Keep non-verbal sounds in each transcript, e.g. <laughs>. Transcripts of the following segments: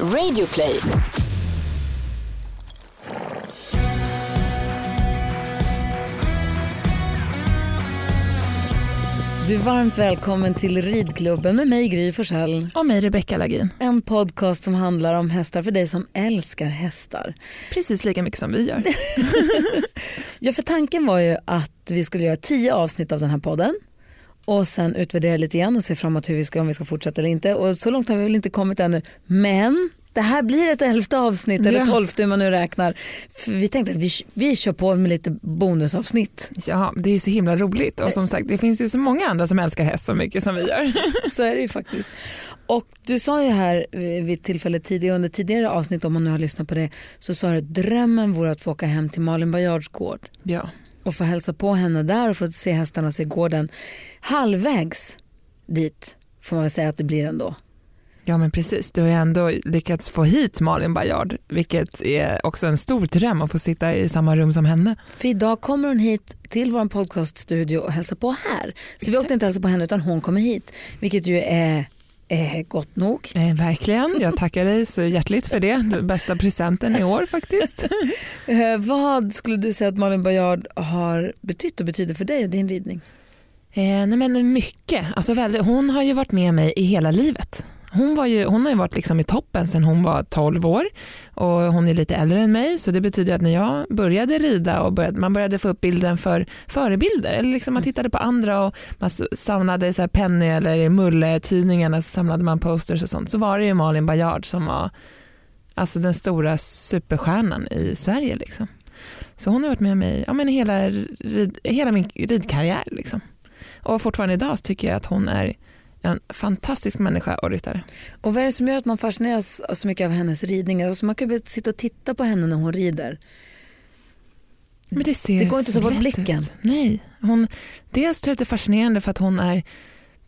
Radioplay. Du är varmt välkommen till Ridklubben med mig Gry Forssell. Och mig Rebecka Lagin. En podcast som handlar om hästar för dig som älskar hästar. Precis lika mycket som vi gör. <laughs> ja, för tanken var ju att vi skulle göra tio avsnitt av den här podden och sen utvärdera lite igen och se framåt hur vi ska, om vi ska fortsätta eller inte. Och så långt har vi väl inte kommit ännu. Men det här blir ett elfte avsnitt ja. eller tolfte hur man nu räknar. För vi tänkte att vi, vi kör på med lite bonusavsnitt. Ja, det är ju så himla roligt och som sagt det finns ju så många andra som älskar häst så mycket som vi gör. <laughs> så är det ju faktiskt. Och du sa ju här vid tillfälle tidigare, under tidigare avsnitt om man nu har lyssnat på det, så sa du att drömmen vore att få åka hem till Malin Bajards gård. Ja. Och få hälsa på henne där och få se hästarna och se gården. Halvvägs dit får man väl säga att det blir ändå. Ja men precis, du har ju ändå lyckats få hit Malin Bajard vilket är också en stor dröm att få sitta i samma rum som henne. För idag kommer hon hit till vår podcaststudio och hälsa på här. Så Exakt. vi åkte inte hälsa på henne utan hon kommer hit vilket ju är är gott nog. Eh, verkligen, jag tackar dig så hjärtligt för det. Den bästa presenten i år faktiskt. <laughs> eh, vad skulle du säga att Malin Bajard har betytt och betyder för dig och din ridning? Eh, nej men mycket. Alltså väldigt, hon har ju varit med mig i hela livet hon, var ju, hon har ju varit liksom i toppen sedan hon var 12 år och hon är lite äldre än mig så det betyder att när jag började rida och började, man började få upp bilden för förebilder eller liksom man mm. tittade på andra och man samlade så här Penny eller Mulle-tidningarna så samlade man posters och sånt så var det ju Malin Bajard som var alltså den stora superstjärnan i Sverige. Liksom. Så hon har varit med mig ja, men hela, rid, hela min ridkarriär. Liksom. Och fortfarande idag tycker jag att hon är en fantastisk människa och ryttare. Och vad är det som gör att man fascineras så mycket av hennes ridningar? Alltså man kan väl sitta och titta på henne när hon rider. Men det, ser det går inte att ta bort blicken. Ut. Nej, hon, dels tror jag att det är fascinerande för att hon är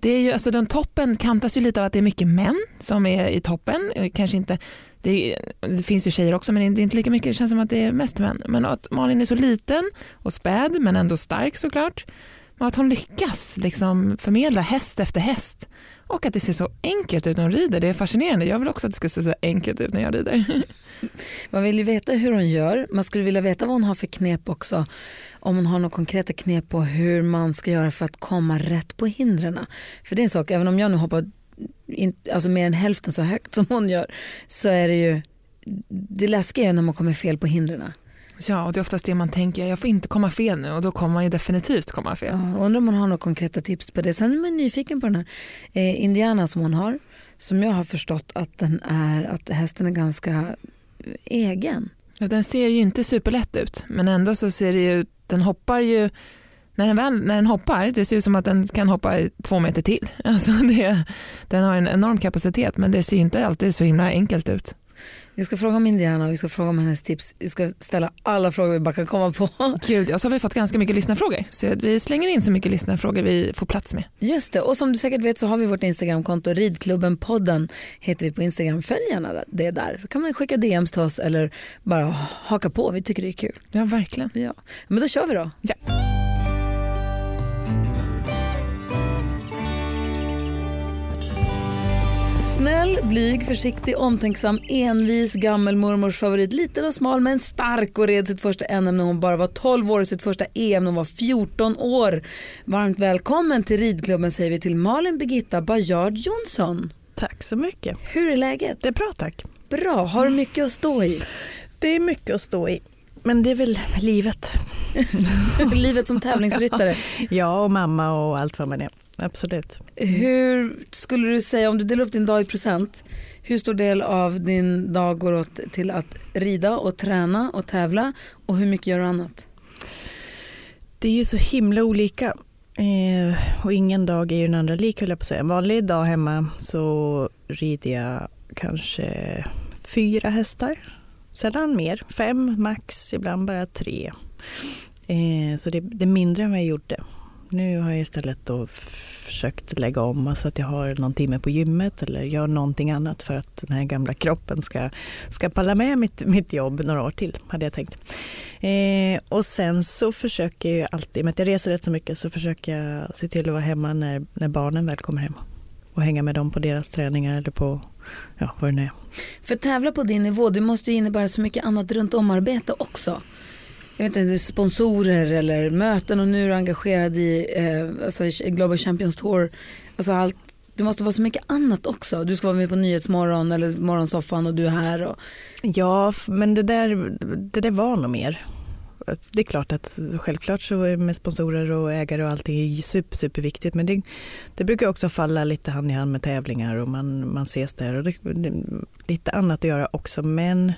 det är ju, alltså den toppen kantas ju lite av att det är mycket män som är i toppen. Kanske inte, det, är, det finns ju tjejer också men det är inte lika mycket. Det känns som att det är mest män. Men att Malin är så liten och späd men ändå stark såklart. Men att hon lyckas liksom förmedla häst efter häst och att det ser så enkelt ut när hon rider. Det är fascinerande. Jag vill också att det ska se så enkelt ut när jag rider. <laughs> Man vill ju veta hur hon gör. Man skulle vilja veta vad hon har för knep också. Om hon har några konkreta knep på hur man ska göra för att komma rätt på hindren. För det är en sak, även om jag nu hoppar in, alltså mer än hälften så högt som hon gör så är det ju det läskiga är när man kommer fel på hindren. Ja, och det är oftast det man tänker, jag får inte komma fel nu och då kommer man ju definitivt komma fel. Ja, undrar om man har några konkreta tips på det. Sen är man nyfiken på den här eh, Indiana som hon har, som jag har förstått att den är, att hästen är ganska eh, egen. Ja, den ser ju inte superlätt ut, men ändå så ser det ju, den hoppar ju när den, väl, när den hoppar, det ser ut som att den kan hoppa två meter till. <laughs> Alltså det, den har en enorm kapacitet men det ser inte alltid så himla enkelt ut. Vi ska fråga om Indiana och vi ska fråga om hennes tips. Vi ska ställa alla frågor vi bara kan komma på. <laughs> Gud, ja, så har vi fått ganska mycket lyssnarfrågor. Så vi slänger in så mycket lyssnarfrågor vi får plats med. Just det, och som du säkert vet så har vi vårt Instagramkonto, Ridklubben-podden heter vi på Instagram. Följ gärna det där. Då kan man skicka DMs till oss eller bara haka på. Vi tycker det är kul. Ja, verkligen. Ja. Men då kör vi då. Ja. Snäll, blyg, försiktig, omtänksam, envis, gammelmormors favorit. Liten och smal men stark och red sitt första NM när hon bara var 12 år och sitt första EM när hon var 14 år. Varmt välkommen till ridklubben säger vi till Malin Birgitta Bajard Jonsson. Tack så mycket. Hur är läget? Det är bra tack. Bra. Har du mycket att stå i? Det är mycket att stå i. Men det är väl livet. <laughs> livet som tävlingsryttare? <laughs> ja, och mamma och allt vad man är absolut. Hur skulle du säga, om du delar upp din dag i procent, hur stor del av din dag går åt till att rida och träna och tävla och hur mycket gör du annat? Det är ju så himla olika eh, och ingen dag är ju den andra lik höll jag på att säga. En vanlig dag hemma så rider jag kanske fyra hästar, sällan mer, fem max, ibland bara tre. Eh, så det, det är mindre än vad jag gjorde nu har jag istället då försökt lägga om så att jag har någon timme på gymmet eller gör någonting annat för att den här gamla kroppen ska, ska palla med mitt, mitt jobb några år till, hade jag tänkt. Eh, och sen så försöker jag alltid, med att jag reser rätt så mycket, så försöker jag se till att vara hemma när, när barnen väl kommer hem och hänga med dem på deras träningar eller på ja, vad det nu är. För tävla på din nivå, det måste ju innebära så mycket annat runt omarbete också. Jag vet inte, sponsorer eller möten och nu är du engagerad i eh, alltså Global Champions Tour. Alltså allt, det måste vara så mycket annat också. Du ska vara med på Nyhetsmorgon eller Morgonsoffan och du är här. Och... Ja, men det där, det där var nog mer. Det är klart att självklart så är med sponsorer och ägare och allting är super, superviktigt men det, det brukar också falla lite hand i hand med tävlingar och man, man ses där och det, det lite annat att göra också men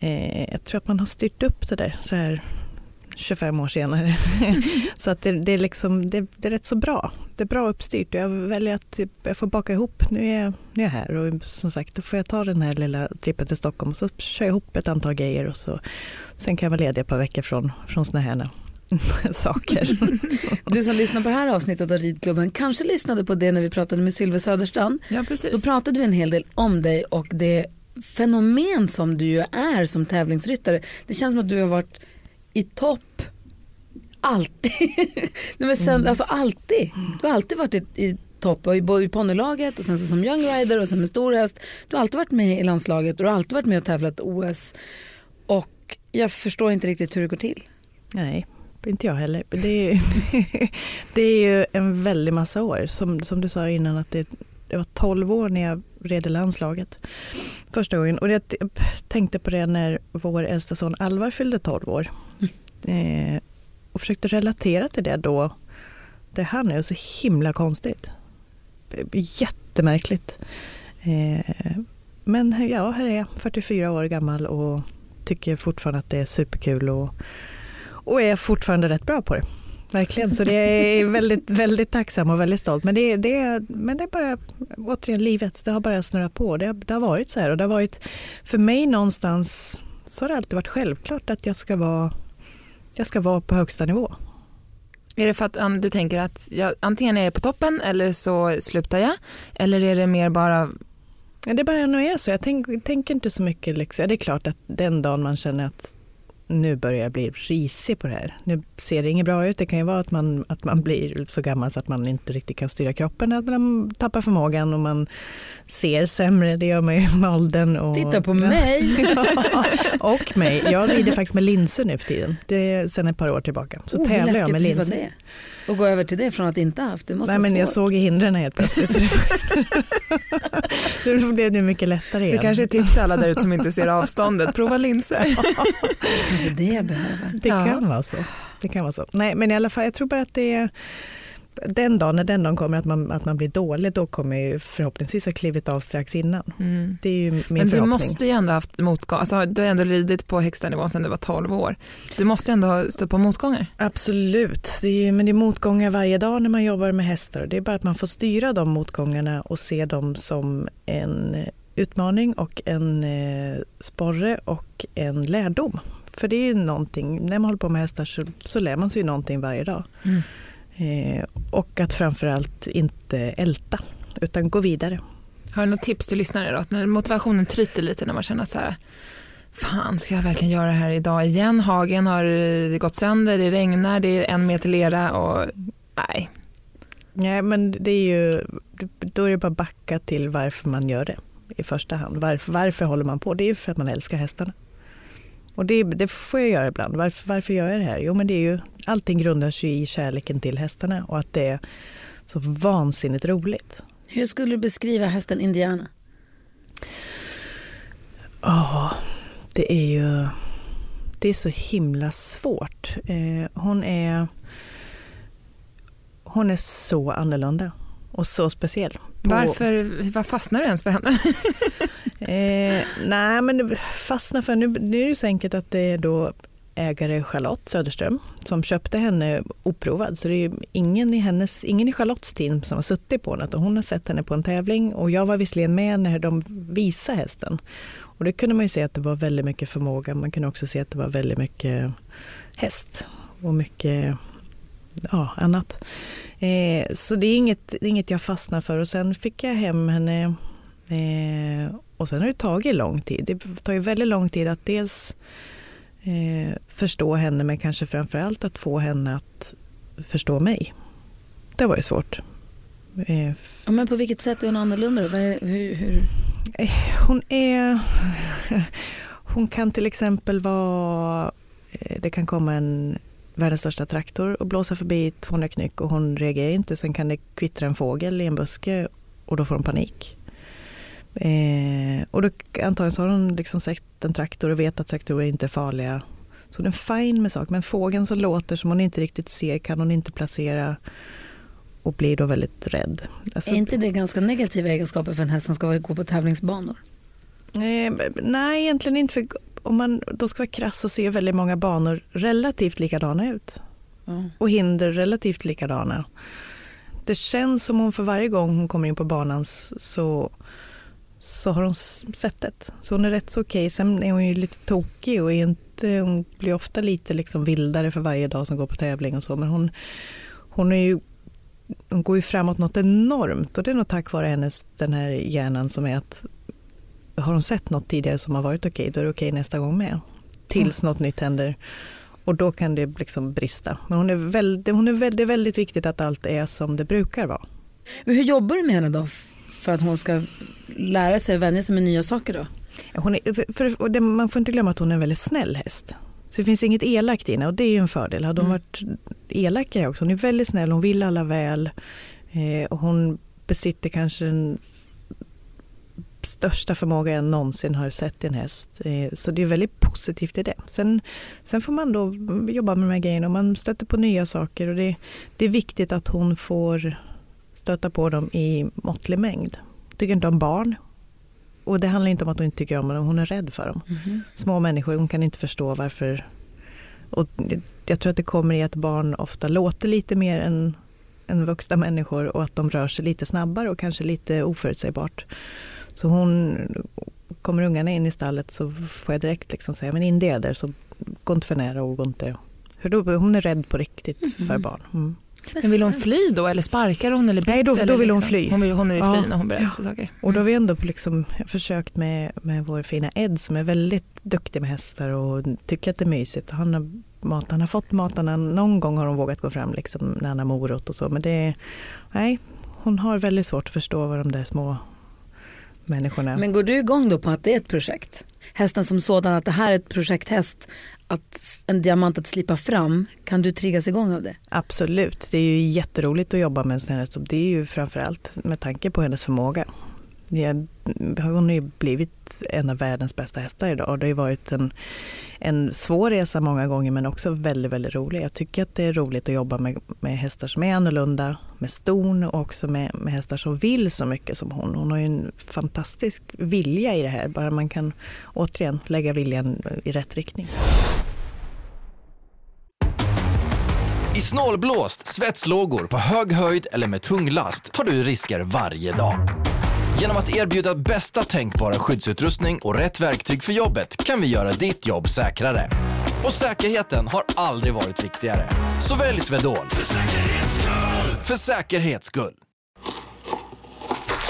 eh, jag tror att man har styrt upp det där så här 25 år senare. <laughs> så att det, det, är liksom, det, det, är rätt så bra. Det är bra uppstyrt jag väljer att typ, jag får baka ihop, nu är, jag, nu är jag här och som sagt då får jag ta den här lilla trippen till Stockholm och så kör jag ihop ett antal grejer och så sen kan jag vara ledig ett par veckor från, från såna här <laughs> saker. <laughs> Du som lyssnar på det här avsnittet av Ridklubben kanske lyssnade på det när vi pratade med Sylve Söderstrand. Ja, precis. Då pratade vi en hel del om dig och det fenomen som du ju är som tävlingsryttare. Det känns som att du har varit i topp alltid. <laughs> Nej, men sen, mm. alltså alltid. Du har alltid varit i, i topp, både i ponnylaget och sen så som young rider och sen med stor häst. Du har alltid varit med i landslaget och du har alltid varit med och tävlat OS. Och jag förstår inte riktigt hur det går till. Nej, inte jag heller. Det är, <laughs> det är ju en väldig massa år. Som, som du sa innan att det, det var 12 år när jag red i landslaget första gången. Och jag tänkte på det när vår äldsta son Alvar fyllde 12 år. Mm. Eh, och försökte relatera till det då. Det han är så himla konstigt. Jättemärkligt. Eh, men ja, här är jag 44 år gammal och tycker fortfarande att det är superkul och, och är fortfarande rätt bra på det. Verkligen, så det är väldigt, väldigt tacksam och väldigt stolt. Men det, det, men det är bara, återigen livet, det har bara snurrat på. Det, det har varit så här och det har varit, för mig någonstans så har det alltid varit självklart att jag ska vara, jag ska vara på högsta nivå. Är det för att du tänker att jag, antingen är jag på toppen eller så slutar jag? Eller är det mer bara det bara nog är så. Jag tänk, tänker inte så mycket. Liksom. Det är klart att den dagen man känner att nu börjar jag bli risig på det här. Nu ser det inget bra ut. Det kan ju vara att man, att man blir så gammal så att man inte riktigt kan styra kroppen. Att man tappar förmågan och man ser sämre. Det gör man ju med åldern. Och, Titta på <laughs> mig! <laughs> och mig. Jag rider faktiskt med linser nu för tiden. Det är sedan ett par år tillbaka. Så oh, tävlar jag med linser. Det? Och gå över till det från att inte ha haft det måste Nej, men Jag såg hindren helt plötsligt. Så det <laughs> <laughs> blev det mycket lättare igen. Det kanske är tips till alla där ute som inte ser avståndet. Prova linser. <laughs> kanske det jag behöver. Det kan ja. vara så. Det kan vara så. Nej, men i alla fall, jag tror bara att det är den dagen när den dagen kommer att man, att man blir dålig, då kommer ju förhoppningsvis ha klivit av strax innan. Mm. Det är ju min Men du måste ju ändå ha haft motgång, alltså, du har ändå ridit på högsta nivån sedan du var 12 år. Du måste ändå ha stött på motgångar. Absolut, det är, men det är motgångar varje dag när man jobbar med hästar. Det är bara att man får styra de motgångarna och se dem som en utmaning och en eh, sporre och en lärdom. För det är ju någonting, när man håller på med hästar så, så lär man sig ju någonting varje dag. Mm. Eh, och att framförallt inte älta, utan gå vidare. Har du något tips till lyssnare då? När motivationen tryter lite när man känner så här, fan ska jag verkligen göra det här idag igen? Hagen har eh, gått sönder, det regnar, det är en meter lera och nej. Nej men det är ju, då är det bara backa till varför man gör det i första hand. Varför, varför håller man på? Det är ju för att man älskar hästarna. Och det, det, får jag göra ibland. Varför, varför gör jag det här? Jo, men det är ju, allting grundar sig i kärleken till hästarna och att det är så vansinnigt roligt. Hur skulle du beskriva hästen Indiana? Oh, det är ju det är så himla svårt. Eh, hon, är, hon är så annorlunda och så speciell. På... Varför vad fastnar du ens för henne? <laughs> eh, nej, men fastnar för nu, nu är det så enkelt att det är då ägare Charlotte Söderström som köpte henne oprovad. Så det är ingen i, hennes, ingen i Charlottes team som har suttit på henne. Hon har sett henne på en tävling och jag var visserligen med när de visade hästen. Och det kunde man ju se att det var väldigt mycket förmåga. Man kunde också se att det var väldigt mycket häst och mycket ja, annat. Eh, så det är, inget, det är inget jag fastnar för och sen fick jag hem henne eh, och sen har det tagit lång tid. Det tar ju väldigt lång tid att dels eh, förstå henne men kanske framför allt att få henne att förstå mig. Det var ju svårt. Eh, ja, men på vilket sätt är hon annorlunda? Hur, hur? Eh, hon är... <laughs> Hon kan till exempel vara... Eh, det kan komma en världens största traktor och blåsa förbi 200 knyck och hon reagerar inte. Sen kan det kvittra en fågel i en buske och då får hon panik. Eh, och då, antagligen så har hon liksom sett en traktor och vet att traktorer inte är farliga. Så hon är fine med saker. Men fågeln som låter som hon inte riktigt ser kan hon inte placera och blir då väldigt rädd. Alltså, är inte det ganska negativa egenskaper för en häst som ska gå på tävlingsbanor? Eh, nej, egentligen inte. För om man då ska vara krass så ser väldigt många banor relativt likadana ut. Mm. Och hinder relativt likadana. Det känns som om för varje gång hon kommer in på banan så, så har hon sett det. Så hon är rätt så okej. Sen är hon ju lite tokig och inte, hon blir ofta lite liksom vildare för varje dag som går på tävling och så. Men hon, hon är ju hon går ju framåt något enormt och det är nog tack vare hennes, den här hjärnan som är att har hon sett något tidigare som har varit okej, okay, då är det okej okay nästa gång med. Tills mm. något nytt händer. Och då kan det liksom brista. Men hon är väldigt, hon är väldigt, väldigt viktigt att allt är som det brukar vara. Men hur jobbar du med henne då för att hon ska lära sig och vänja sig med nya saker då? Hon är, för, det, man får inte glömma att hon är en väldigt snäll häst. Så det finns inget elakt i henne och det är ju en fördel. Hade hon mm. varit elakare också, hon är väldigt snäll, hon vill alla väl eh, och hon besitter kanske den största förmåga jag någonsin har sett i en häst. Eh, så det är väldigt positivt i det. Sen, sen får man då jobba med de här grejerna och man stöter på nya saker och det, det är viktigt att hon får stöta på dem i måttlig mängd. Tycker inte om barn, och det handlar inte om att hon inte tycker om dem, hon är rädd för dem. Mm. Små människor, hon kan inte förstå varför. Och jag tror att det kommer i att barn ofta låter lite mer än, än vuxna människor och att de rör sig lite snabbare och kanske lite oförutsägbart. Så hon, kommer ungarna in i stallet så får jag direkt liksom säga, men in det där så gå inte för nära och gå inte... För då, hon är rädd på riktigt mm. för barn. Mm. Men vill hon fly då eller sparkar hon eller Nej, då, då vill hon liksom? fly. Hon, vill, hon är fly ja. när hon berättar ja. för saker. Mm. Och då har vi ändå liksom, försökt med, med vår fina Ed som är väldigt duktig med hästar och tycker att det är mysigt. Han har, mat, han har fått matarna, någon gång har hon vågat gå fram liksom, när han har morot och så. Men det nej, hon har väldigt svårt att förstå vad de där små människorna. Men går du igång då på att det är ett projekt? Hästen som sådan, att det här är ett projekthäst, att en diamant att slipa fram, kan du triggas igång av det? Absolut, det är ju jätteroligt att jobba med en sån häst. Det är ju framförallt med tanke på hennes förmåga. hon har ju blivit en av världens bästa hästar idag och det har ju varit en, en svår resa många gånger men också väldigt, väldigt rolig. Jag tycker att det är roligt att jobba med, med hästar som är annorlunda, med ston och också med, med hästar som vill så mycket som hon. Hon har ju en fantastisk vilja i det här, bara man kan återigen lägga viljan i rätt riktning. I snålblåst, svetslågor, på hög höjd eller med tung last tar du risker varje dag. Genom att erbjuda bästa tänkbara skyddsutrustning och rätt verktyg för jobbet kan vi göra ditt jobb säkrare. Och säkerheten har aldrig varit viktigare. Så välj Swedol. För säkerhets skull! För säkerhets skull.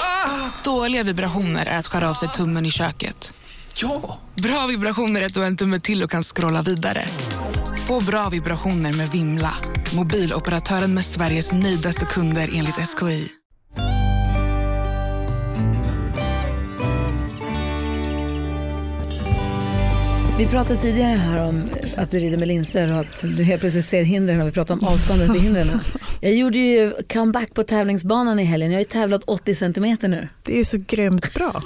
Ah, dåliga vibrationer är att skära av sig tummen i köket. Ja! Bra vibrationer är att du har en tumme till och kan scrolla vidare. Få bra vibrationer med Vimla. Mobiloperatören med Sveriges nöjdaste kunder enligt SKI. Vi pratade tidigare här om att du rider med linser och att du helt plötsligt ser hindren och vi pratade om avståndet till hindren. <laughs> Jag gjorde ju comeback på tävlingsbanan i helgen. Jag har ju tävlat 80 centimeter nu. Det är så grymt bra.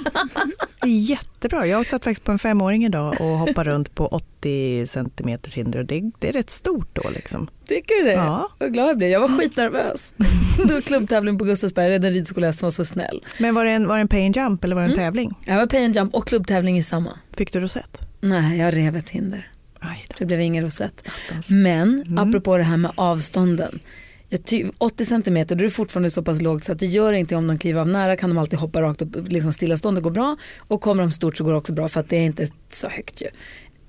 Det är jättebra. Jag satt faktiskt på en femåring idag och hoppar runt på 80 centimeter hinder och det, det, är rätt stort då liksom. Tycker du det? Ja. Vad glad jag blev. Jag var skitnervös. <laughs> det var klubbtävling på Gustavsberg, den ridskola som var så snäll. Men var det en, var det en pay and jump eller var det en mm. tävling? Ja, det var pay and jump och klubbtävling i samma. Fick du rosett? Nej, jag rev ett hinder. Det blev ingen rosett. Men mm. apropå det här med avstånden. 80 centimeter då är det fortfarande så pass lågt så att det gör inte om de kliver av nära kan de alltid hoppa rakt upp, liksom stillastående går bra och kommer de stort så går det också bra för att det är inte så högt ju.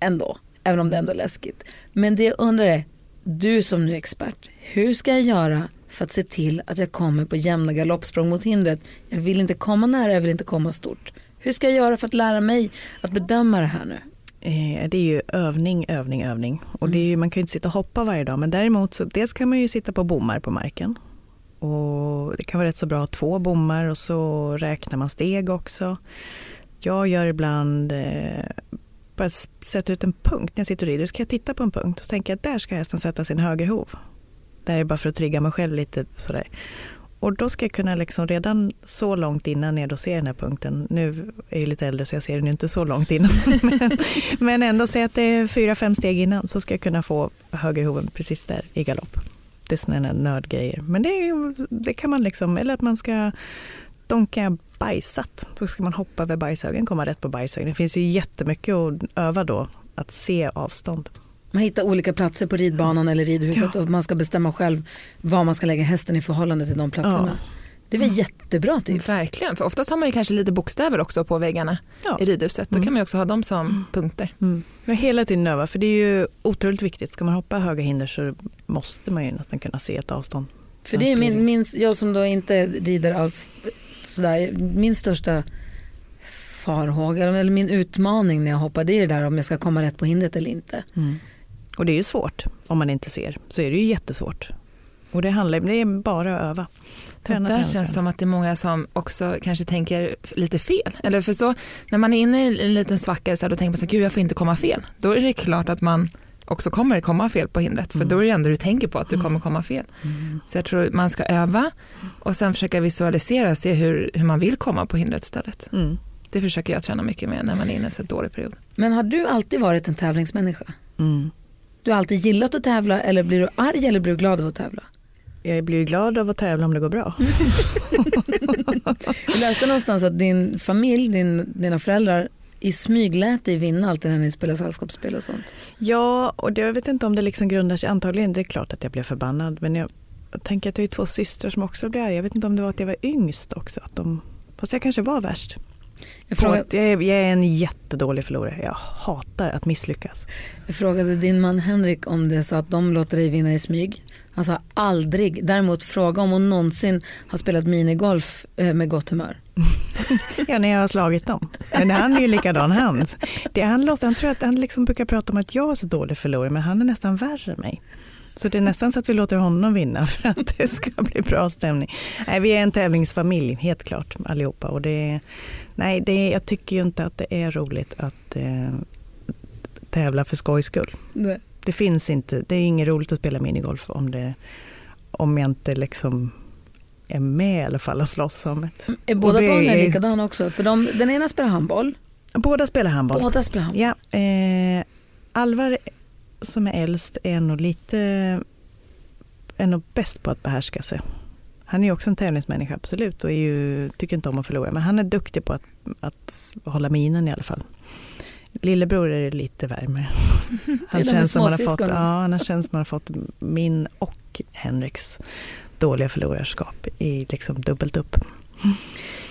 Ändå, även om det ändå är läskigt. Men det jag undrar är, du som nu är expert, hur ska jag göra för att se till att jag kommer på jämna galoppsprång mot hindret? Jag vill inte komma nära, jag vill inte komma stort. Hur ska jag göra för att lära mig att bedöma det här nu? Eh, det är ju övning, övning, övning. Och det är ju, man kan ju inte sitta och hoppa varje dag men däremot så dels kan man ju sitta på bommar på marken. Och det kan vara rätt så bra att ha två bommar och så räknar man steg också. Jag gör ibland, eh, bara sätter ut en punkt när jag sitter och rider, så kan jag titta på en punkt och så tänker jag att där ska hästen sätta sin högerhov. Det här är bara för att trigga mig själv lite sådär. Och då ska jag kunna liksom redan så långt innan jag då ser den här punkten, nu är jag lite äldre så jag ser den ju inte så långt innan, <laughs> men, men ändå säga att det är fyra, fem steg innan så ska jag kunna få högerhoven precis där i galopp. Det är sådana nördgrejer. Men det, det kan man liksom, eller att man ska donka bajsat, så ska man hoppa över bajshögen, komma rätt på bajshögen. Det finns ju jättemycket att öva då, att se avstånd. Man hittar olika platser på ridbanan eller ridhuset och man ska bestämma själv var man ska lägga hästen i förhållande till de platserna. Det är väl jättebra tips. Verkligen, för oftast har man ju kanske lite bokstäver också på väggarna Ja. i ridhuset. Då kan man ju också ha dem som punkter. Mm. Men hela tiden öva, för det är ju otroligt viktigt. Ska man hoppa höga hinder så måste man ju nästan kunna se ett avstånd. För det är min, min, jag som då inte rider alls sådär, min största farhåga eller min utmaning när jag hoppar det är det där om jag ska komma rätt på hindret eller inte. Mm. Och det är ju svårt om man inte ser, så är det ju jättesvårt. Och det handlar det är bara att öva. Träna, där träna, känns träna. som att det är många som också kanske tänker lite fel. Eller för så, när man är inne i en liten svacka så här, då tänker man så här, gud jag får inte komma fel. Då är det klart att man också kommer komma fel på hindret. För Mm. då är det ändå du tänker på att du kommer komma fel. Så jag tror man ska öva och sen försöka visualisera och se hur, hur man vill komma på hindret istället. Mm. Det försöker jag träna mycket med när man är inne i en så dålig period. Men har du alltid varit en tävlingsmänniska? Mm. Du har alltid gillat att tävla eller blir du arg eller blir du glad av att tävla? Jag blir ju glad av att tävla om det går bra. <laughs> Jag läste någonstans att din familj, din, dina föräldrar i smyg lät dig vinna alltid när ni spelade sällskapsspel och sånt. Ja, och det, jag vet inte om det liksom grundar sig, antagligen det är klart att jag blev förbannad, men jag, jag tänker att jag har två systrar som också blir arga. Jag vet inte om det var att jag var yngst också, att de, fast jag kanske var värst. Jag frågade, jag, är, jag är en jättedålig förlorare, jag hatar att misslyckas. jag frågade din man Henrik om det så att de låter dig vinna i smyg. Han sa aldrig. Däremot fråga om hon någonsin har spelat minigolf eh, med gott humör. <laughs> Ja, när jag har slagit dem. Men han är ju likadan han. Det, han, låter, han tror att han liksom brukar prata om att jag är så dålig förlorare, men han är nästan värre än mig. Så det är nästan så att vi låter honom vinna <laughs> för att det ska bli bra stämning. Nej, vi är en tävlingsfamilj, helt klart, allihopa. Och det, nej, det, jag tycker ju inte att det är roligt att eh, tävla för skojs skull. Nej. Det finns inte, det är inget roligt att spela minigolf om, det, om jag inte liksom är med i alla fall och slåss om ett. Är båda barnen är- likadana också? För de, den ena spelar handboll, Båda spelar handboll. båda spelar handboll. Ja, eh, Alvar som är äldst är nog lite, är nog bäst på att behärska sig. Han är ju också en tävlingsmänniska absolut och är ju, tycker inte om att förlora men han är duktig på att, att hålla minen i alla fall. Lillebror är lite värme. <laughs> Han de känns, som man har fått, ja, han känns som man har fått min och Henriks dåliga förlorarskap i liksom dubbelt upp.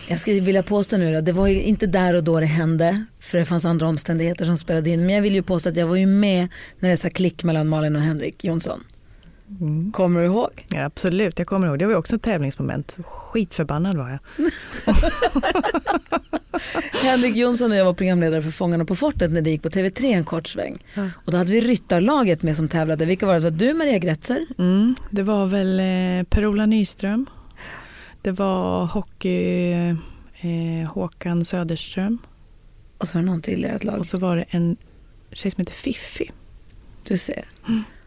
Jag skulle vilja påstå nu att det var ju inte där och då det hände för det fanns andra omständigheter som spelade in. Men jag vill ju påstå att jag var ju med när det sa klick mellan Malin och Henrik Jonsson. Mm. Kommer du ihåg? Ja, absolut, jag kommer ihåg. Det var också ett tävlingsmoment. Skitförbannad var jag. <laughs> <laughs> <laughs> Henrik Jonsson och jag var programledare för Fångarna på fortet när det gick på TV3 en kort sväng. Och då hade vi ryttarlaget med som tävlade. Vilka var det? Var du Maria Gretzer? Mm, det var väl eh, Per-Ola Nyström. Det var hockey eh, Håkan Söderström. Och så var det någon till i ert lag. Och så var det en tjej som heter Fiffi. Du ser.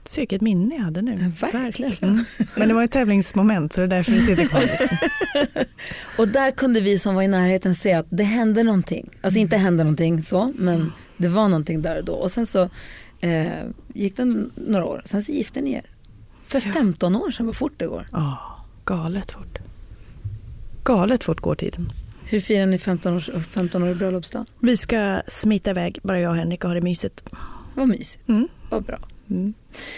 Så vilket minne jag hade nu. Verkligen. Mm. Men det var ett tävlingsmoment så det är därför det sitter kvar. <laughs> Och där kunde vi som var i närheten se att det hände någonting. Alltså inte hände någonting så, men det var någonting där och då. Och sen så eh, gick det några år, sen så gifte ni er. För 15 år sedan, vad fort det går. Ja, galet fort. Galet fort går tiden. Hur firar ni 15 års, 15 år bröllopsdag? Vi ska smita iväg, bara jag och Henrik och ha det mysigt. Vad mysigt, Mm. vad bra. Mm.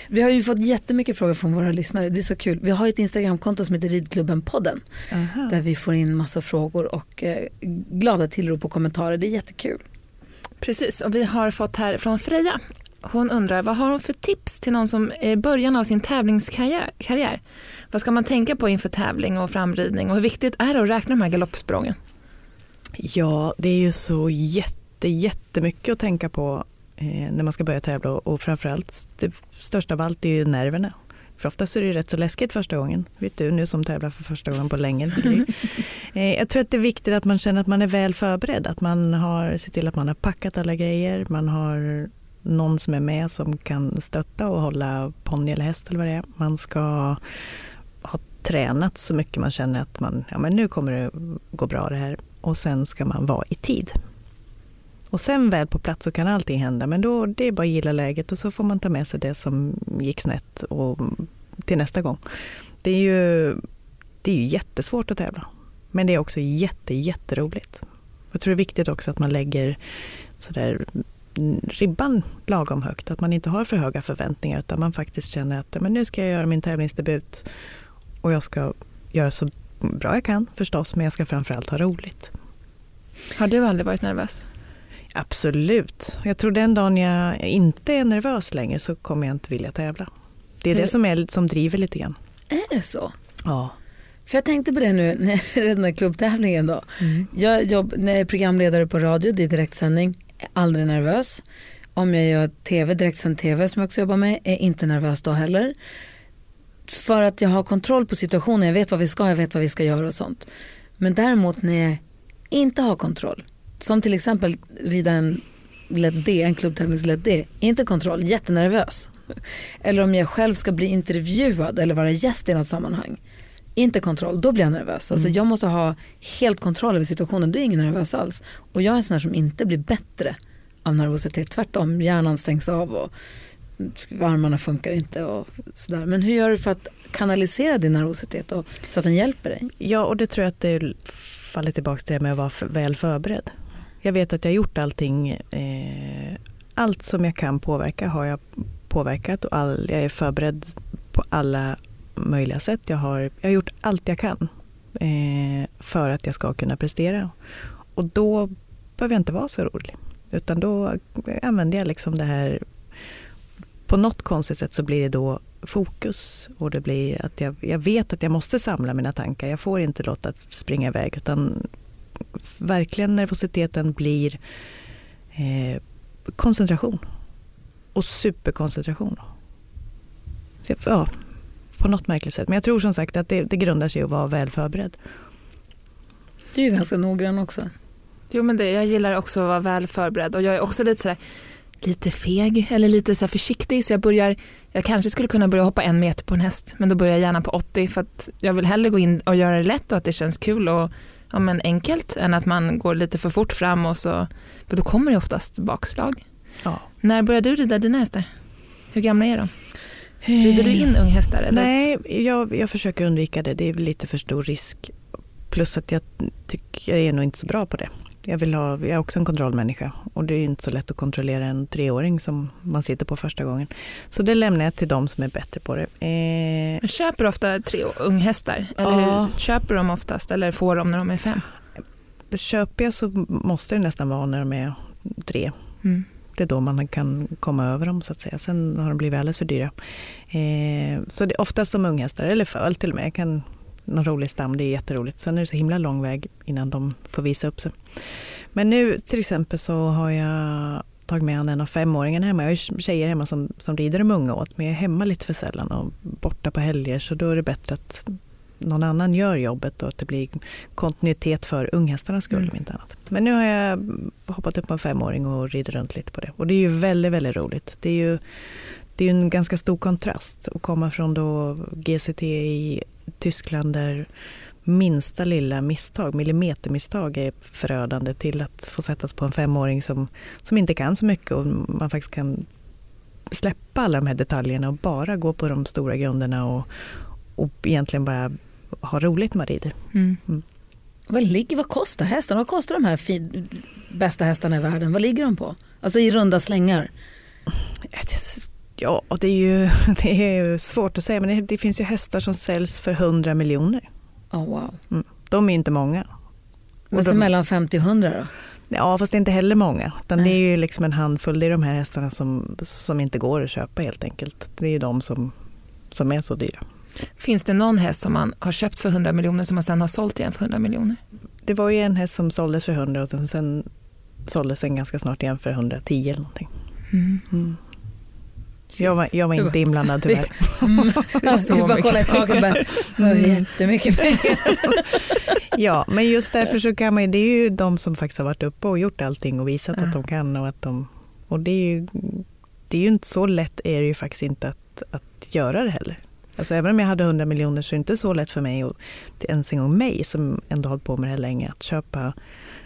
Vi har ju fått jättemycket frågor från våra lyssnare, det är så kul. Vi har ett Instagramkonto som heter Ridklubben-podden Aha. där vi får in massa frågor och eh, glada tillrop och kommentarer. Det är jättekul. Precis, och vi har fått här från Freja. Hon undrar, vad har hon för tips till någon som är i början av sin tävlingskarriär? karriär? Vad ska man tänka på inför tävling och framridning och hur viktigt är det att räkna de här galoppsprången? Ja, det är ju så jätte, jättemycket att tänka på när man ska börja tävla och, och framförallt det största av allt är ju nerverna. För oftast är det rätt så läskigt första gången. Vet du, nu som tävlar för första gången på länge. <laughs> Eh, jag tror att det är viktigt att man känner att man är väl förberedd. Att man har sett till att man har packat alla grejer. Man har någon som är med som kan stötta och hålla ponny eller häst eller vad det är. Man ska ha tränat så mycket man känner att man, ja men nu kommer det gå bra det här. Och sen ska man vara i tid. Och sen väl på plats så kan allting hända, men då det är bara att gilla läget och så får man ta med sig det som gick snett och till nästa gång. Det är ju, det är ju jättesvårt att tävla, men det är också jätte, jätteroligt. Jag tror det är viktigt också att man lägger sådär ribban lagom högt, att man inte har för höga förväntningar utan man faktiskt känner att men nu ska jag göra min tävlingsdebut och jag ska göra så bra jag kan förstås, men jag ska framförallt ha roligt. Har du aldrig varit nervös? Absolut. Jag tror den dagen jag inte är nervös längre så kommer jag inte vilja tävla. Det är Hur? det som, är, som driver lite grann. Är det så? Ja. För jag tänkte på det nu <laughs> när den här klubbtävlingen då. Jag jobb, när jag är programledare på radio, det är direktsändning, är aldrig nervös. Om jag gör tv, direktsänd tv som jag också jobbar med, är inte nervös då heller. För att jag har kontroll på situationen, jag vet vad vi ska, jag vet vad vi ska göra och sånt. Men däremot när jag inte har kontroll, som till exempel rida en lätt D, en klubbtävlingslätt D, inte kontroll, jättenervös. Eller om jag själv ska bli intervjuad eller vara gäst i något sammanhang, inte kontroll, då blir jag nervös. Alltså jag måste ha helt kontroll över situationen, då är jag ingen nervös alls. Och jag är en sån här som inte blir bättre av nervositet, tvärtom, hjärnan stängs av och armarna funkar inte och sådär. Men hur gör du för att kanalisera din nervositet och, så att den hjälper dig? ja, och det tror jag att det faller tillbaka till det med att vara väl förberedd. Jag vet att jag har gjort allting, eh, allt som jag kan påverka har jag påverkat och all, jag är förberedd på alla möjliga sätt. Jag har, jag har gjort allt jag kan eh, för att jag ska kunna prestera. Och då behöver jag inte vara så rolig Utan då använder jag liksom det här, på något konstigt sätt så blir det då fokus och det blir att jag, jag vet att jag måste samla mina tankar. Jag får inte låta springa iväg utan verkligen nervositeten blir eh, koncentration och superkoncentration. Så, Ja, på något märkligt sätt. Men jag tror som sagt att det, det grundar sig i att vara väl förberedd. Du är ju ganska noggrann också. Jo men det, jag gillar också att vara väl förberedd och jag är också lite sådär lite feg eller lite så här försiktig så jag börjar, jag kanske skulle kunna börja hoppa en meter på en häst men då börjar jag gärna på 80 för att jag vill hellre gå in och göra det lätt och att det känns kul och ja, men enkelt än att man går lite för fort fram och så, för då kommer det oftast bakslag. Ja. När började du rida dina hästar? Hur gamla är de? Rider du in unghästar? Eller? Nej, jag, jag försöker undvika det. Det är lite för stor risk. Plus att jag tycker jag är nog inte så bra på det. Jag, vill ha, jag är också en kontrollmänniska och det är inte så lätt att kontrollera en treåring som man sitter på första gången. Så det lämnar jag till de som är bättre på det. Eh, Men köper ofta tre unghästar? Eller Ja. hur köper dem oftast eller får de när de är fem? köper jag så måste det nästan vara när de är tre. Mm. Det är då man kan komma över dem så att säga. Sen har de blivit alldeles för dyra. Eh, så det är oftast som unghästar, eller föl till och med. Jag kan, någon rolig stam, det är jätteroligt. Sen är det så himla lång väg innan de får visa upp sig. Men nu till exempel så har jag tagit med en av femåringarna hemma. Jag har tjejer hemma som, som rider de unga åt, men jag är hemma lite för sällan och borta på helger så då är det bättre att någon annan gör jobbet och att det blir kontinuitet för unghästarnas skull Mm. om inte annat. Men nu har jag hoppat upp på en femåring och rider runt lite på det. Och det är ju väldigt, väldigt roligt. Det är ju det är en ganska stor kontrast att komma från då GCT i Tyskland där minsta lilla misstag, millimetermisstag är förödande till att få sättas på en femåring som, som inte kan så mycket och man faktiskt kan släppa alla de här detaljerna och bara gå på de stora grunderna och, och egentligen bara ha roligt med rider. Mm. Vad, ligger, vad kostar hästarna? Vad kostar de här fin, bästa hästarna i världen? Vad ligger de på? Alltså i runda slängar. Ja, det är ju <laughs> det är svårt att säga men det, det finns ju hästar som säljs för 100 miljoner. Oh, wow. De är inte många. Men så de- mellan 50 och 100 då? Ja, fast det är inte heller många. Utan det är ju liksom en handfull. Det är de här hästarna som, som inte går att köpa helt enkelt. Det är ju de som, som är så dyra. Finns det någon häst som man har köpt för 100 miljoner som man sen har sålt igen för 100 miljoner? Det var ju en häst som såldes för 100 och sen såldes den ganska snart igen för 110 eller någonting. Mm. Mm. Jag var, jag var inte inblandad tyvärr. <laughs> Mm. <laughs> Vi bara mycket kolla i taket och bara, "Oj, Mm. jättemycket pengar. <laughs> Ja, men just därför så kan man ju, det är ju de som faktiskt har varit uppe och gjort allting och visat Ja. att de kan och att de, och det är ju, det är ju inte så lätt är det ju faktiskt inte att, att göra det heller. Alltså även om jag hade 100 miljoner så är det inte så lätt för mig och ens en gång mig som ändå hållit på med det här länge att köpa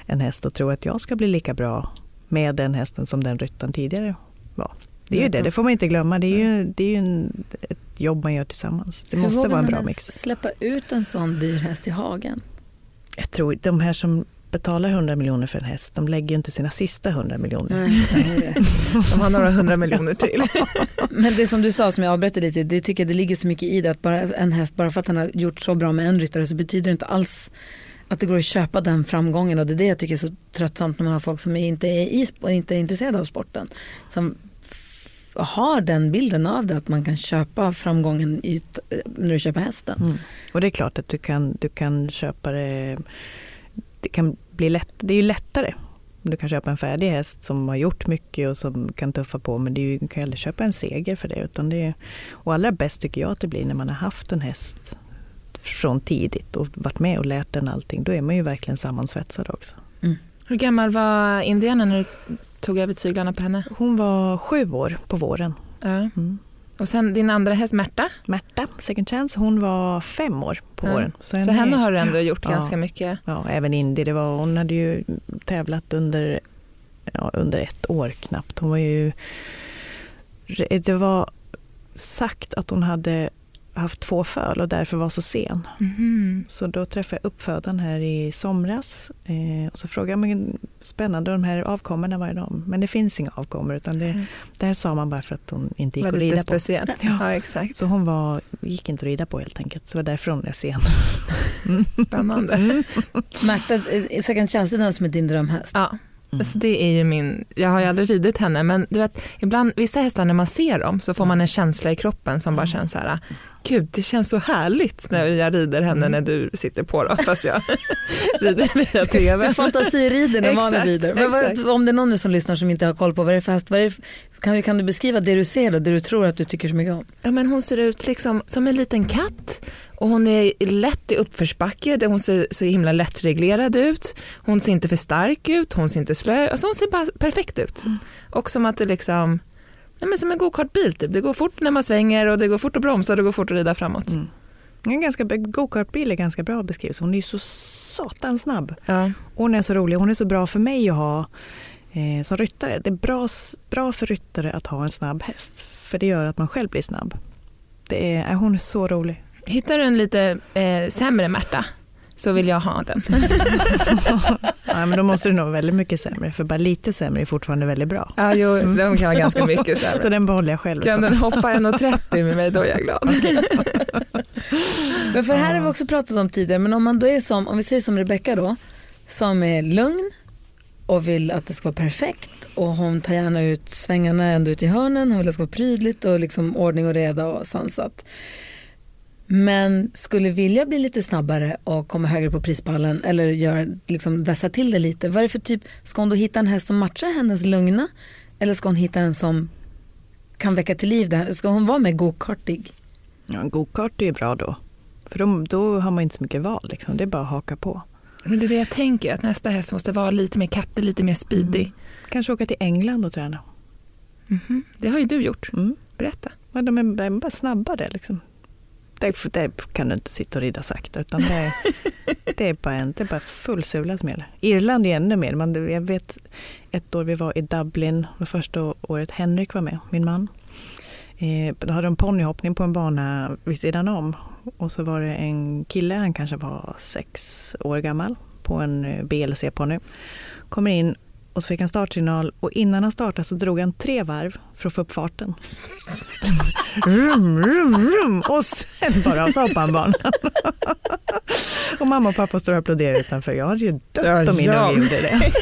en häst och tro att jag ska bli lika bra med den hästen som den ryttaren tidigare var. Det är ju det, det får man inte glömma. Det är ju, det är ju en, ett jobb man gör tillsammans. Det Hur måste vara en bra mix. släppa ut en sån dyr häst i hagen? Jag tror de här som betalar 100 miljoner för en häst, de lägger ju inte sina sista 100 miljoner. Nej. <laughs> De har några hundra miljoner till. <laughs> Men det som du sa som jag avbröt lite, det tycker jag det ligger så mycket i det att bara en häst, bara för att den har gjort så bra med en ryttare så betyder det inte alls att det går att köpa den framgången och det är det jag tycker är så tröttsamt när man har folk som inte är, i, inte är intresserade av sporten. Som har den bilden av det att man kan köpa framgången i, när du köper hästen. Mm. Och det är klart att du kan, du kan köpa det, det kan bli lätt, det är ju lättare. Du kan köpa en färdig häst som har gjort mycket och som kan tuffa på men du kan ju aldrig köpa en seger för det. Utan det är, och allra bäst tycker jag att det blir när man har haft en häst från tidigt och varit med och lärt den allting. Då är man ju verkligen sammansvetsad också. Hur gammal var Indiana när du tog över tyglarna på henne? Hon var sju år på våren. Ja. Mm. Och sen din andra häst Märta, Märta, second chance, hon var fem år på Ja. våren. så henne har du ändå gjort Ja. ganska mycket. Ja, även Indy. Det var, hon hade ju tävlat under, ja, under ett år knappt. Hon var ju... Det var sagt att hon hade haft två föl och därför var så sen. Mhm. Så då träffade jag uppfödaren här i somras eh, och så frågade jag, men spännande de här avkommorna, vad är de? Men det finns inga avkommor utan det, det här sa man bara för att hon inte gick Var att lite rida på. speciellt. Ja. Ja, exakt. Så hon var, gick inte att rida på helt enkelt. Så det var därför hon är sen. Spännande. Märta, eh, second chance är den som är din drömhäst. Ja. Alltså det är ju min, jag har ju aldrig ridit henne men du vet ibland vissa hästar när man ser dem så får man en känsla i kroppen som bara känns så här gud det känns så härligt när jag rider henne när du sitter på då fast jag <laughs> rider via tv. Du fantasirider när Exakt, rider. Men vad, om det är någon nu som lyssnar som inte har koll på vad det är för häst, vad är kan, kan du beskriva det du ser då, det du tror att du tycker så mycket om? Ja, men hon ser ut liksom som en liten katt och hon är lätt i uppförsbacke, där hon ser så himla lättreglerad ut. Hon ser inte för stark ut, hon ser inte slö, alltså hon ser bara perfekt ut. Och som att det liksom, nej men som en gokartbil typ. Det går fort när man svänger och det går fort att bromsa och det går fort att rida framåt. Mm. En ganska, go-kartbil är ganska bra beskrivet. Hon är ju så satans snabb. Ja. Hon är så rolig. Hon är så bra för mig att ha eh, som ryttare. Det är bra, bra för ryttare att ha en snabb häst. För det gör att man själv blir snabb. Det är, hon är så rolig. Hittar du en lite eh, sämre Märta så vill jag ha den. <laughs> Ja, men då måste du nog vara väldigt mycket sämre. För bara lite sämre är fortfarande väldigt bra. Ja, jo, de kan vara ganska mycket <laughs> Så sämre. den behåller jag själv. Kan så. den hoppa 1,30 med mig då är jag glad. <laughs> Men för det här har vi också pratat om tidigare, men om man då är som, om vi säger som Rebecca då, som är lugn och vill att det ska vara perfekt och hon tar gärna ut svängarna ända ut i hörnen, hon vill att det ska vara prydligt och liksom ordning och reda och sansat. Men skulle vilja bli lite snabbare och komma högre på prispallen eller göra, liksom vässa till det lite. Vad är det för typ, ska hon då hitta en häst som matchar hennes lugna eller ska hon hitta en som kan väcka till liv det här? Ska hon vara mer gokartig? Ja, en go-kart är ju bra då. För då, då har man inte så mycket val. Liksom. Det är bara att haka på. Men det är det jag tänker, att nästa häst måste vara lite mer kattig, lite mer speedy. Kanske åka till England och träna. Mhm. Det har ju du gjort. Mm. Berätta. Men de är de är bara snabbare. Liksom. Där, där kan du inte sitta och rida sakta. Utan det, är, <laughs> det, är bara en, det är bara full sula som gäller. Irland är ännu mer. Man, jag vet ett år vi var i Dublin, det första året Henrik var med, min man. Eh, då hade de ponnyhoppning på en bana vid sidan om. Och så var det en kille, han kanske var sex år gammal, på en eh, BLC-ponny. Kommer in och så fick han startsignal och innan han startade så drog han tre varv för att få upp farten. rum, rum, rum och sen bara så hoppade han banan. och mamma och pappa står och applåderar utanför. Jag hade ju dött Ja, om min ja. gjorde det.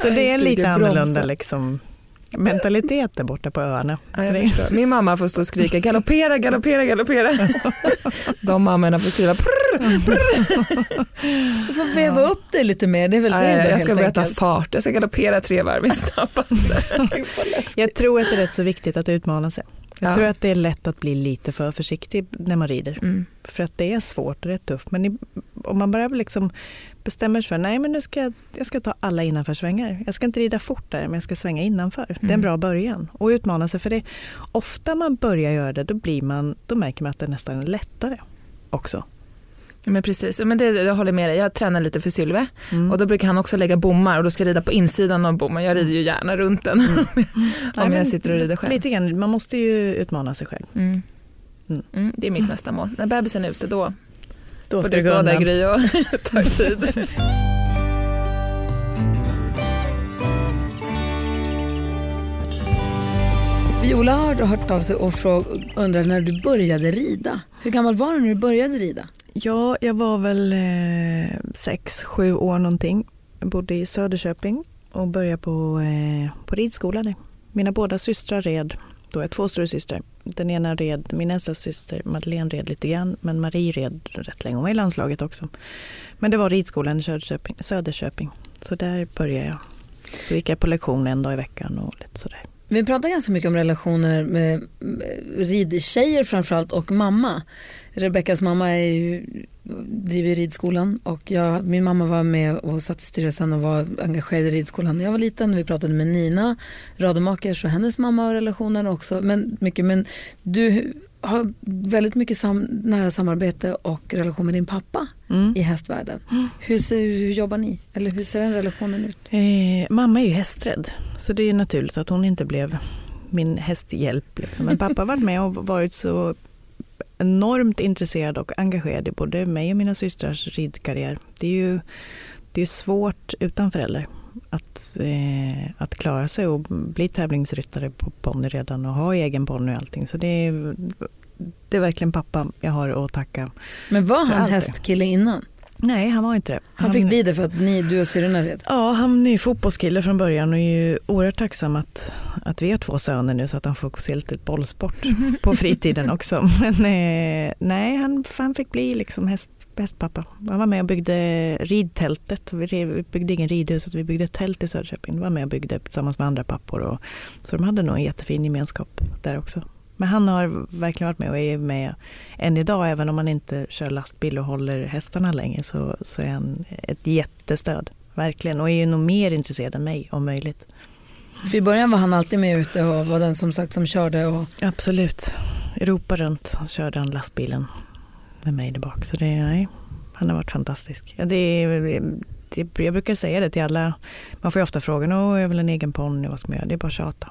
så det är lite annorlunda liksom, mentalitet där borta på öarna. Ja. Min mamma får stå och skrika galoppera, galoppera, galoppera. <laughs> De mammorna får skriva prrr, Du får veva upp det lite mer. Det är väl det då, jag ska helt börja ta enkelt. fart, jag ska galoppera tre varv i snabbaste. <laughs> Jag tror att det är rätt så viktigt att utmana sig. Jag Ja. tror att det är lätt att bli lite för försiktig när man rider. Mm. För att det är svårt och det är tufft. Men om man bara liksom bestämmer sig för nej men nu ska jag, jag ska ta alla innanförsvängar. Jag ska inte rida fort där men jag ska svänga innanför. Det är en Mm. bra början. Och utmana sig för det. Ofta man börjar göra det då, blir man, då märker man att det nästan är lättare också. Men precis, men det, jag håller med dig. Jag tränar lite för Sylve Mm. och då brukar han också lägga bommar och då ska jag rida på insidan av bommen. Jag rider ju gärna runt den <laughs> om Nej, men jag sitter och rider själv. Lite grann, man måste ju utmana sig själv. Mm. Mm. Mm, det är mitt nästa mål. När bebisen är ute då Då får du stå där. Gry och <laughs> ta tid. Viola har hört av sig och fråg, undrar när du började rida. Hur gammal var du när du började rida? Ja, jag var väl eh, sex, sju år någonting. Jag bodde i Söderköping och började på, eh, på ridskola där. Mina båda systrar red. Då är jag två stora systrar. Den ena red, min äldsta syster Madeleine red lite grann, men Marie red rätt länge. Hon var i landslaget också. Men det var ridskolan i Söderköping. Söderköping. Så där började jag. Så gick jag på lektion en dag i veckan och lite sådär. Vi pratar ganska mycket om relationer med med ridtjejer framförallt och mamma. Rebeckas mamma är ju, driver ridskolan och jag, min mamma var med och satt i styrelsen och var engagerad i ridskolan när jag var liten. Vi pratade med Nina Rademacher och hennes mamma och relationen också. Men, mycket, men du har väldigt mycket sam, nära samarbete och relation med din pappa Mm. i hästvärlden. Hur, ser, hur jobbar ni? Eller hur ser den relationen ut? Eh, mamma är ju hästrädd, så det är naturligt att hon inte blev min hästhjälp. Liksom. Men pappa har varit med och varit så enormt intresserad och engagerad i både mig och mina systrars ridkarriär. Det är ju det är svårt utan föräldrar att, eh, att klara sig och bli tävlingsryttare på ponny redan och ha egen ponny och allting. Så det är, det är verkligen pappa jag har att tacka. Men var han hästkille innan? Nej, han var inte det. Han fick bli det för att ni, du och syrrorna red? Ja, han är ju fotbollskille från början och är ju oerhört tacksam att, att vi har två söner nu så att han får se lite bollsport på <laughs> fritiden också. Men eh, nej, han, han fick bli liksom häst, hästpappa. Han var med och byggde ridtältet. Vi, byggde ingen ridhus, vi byggde ett tält i Söderköping. Han var med och byggde tillsammans med andra pappor. Och, så de hade nog en jättefin gemenskap där också. Men han har verkligen varit med och är med än idag, även om han inte kör lastbil och håller hästarna längre, så, så är han ett jättestöd. Verkligen, och är ju nog mer intresserad än mig om möjligt. För i början var han alltid med ute och var den som sagt som körde och Absolut. Europa runt körde han lastbilen med mig där bak. Så det, nej, han har varit fantastisk. Ja, det, det, jag brukar säga det till alla. Man får ju ofta frågan, åh jag vill en egen ponny, vad ska man göra? Det är bara att tjata.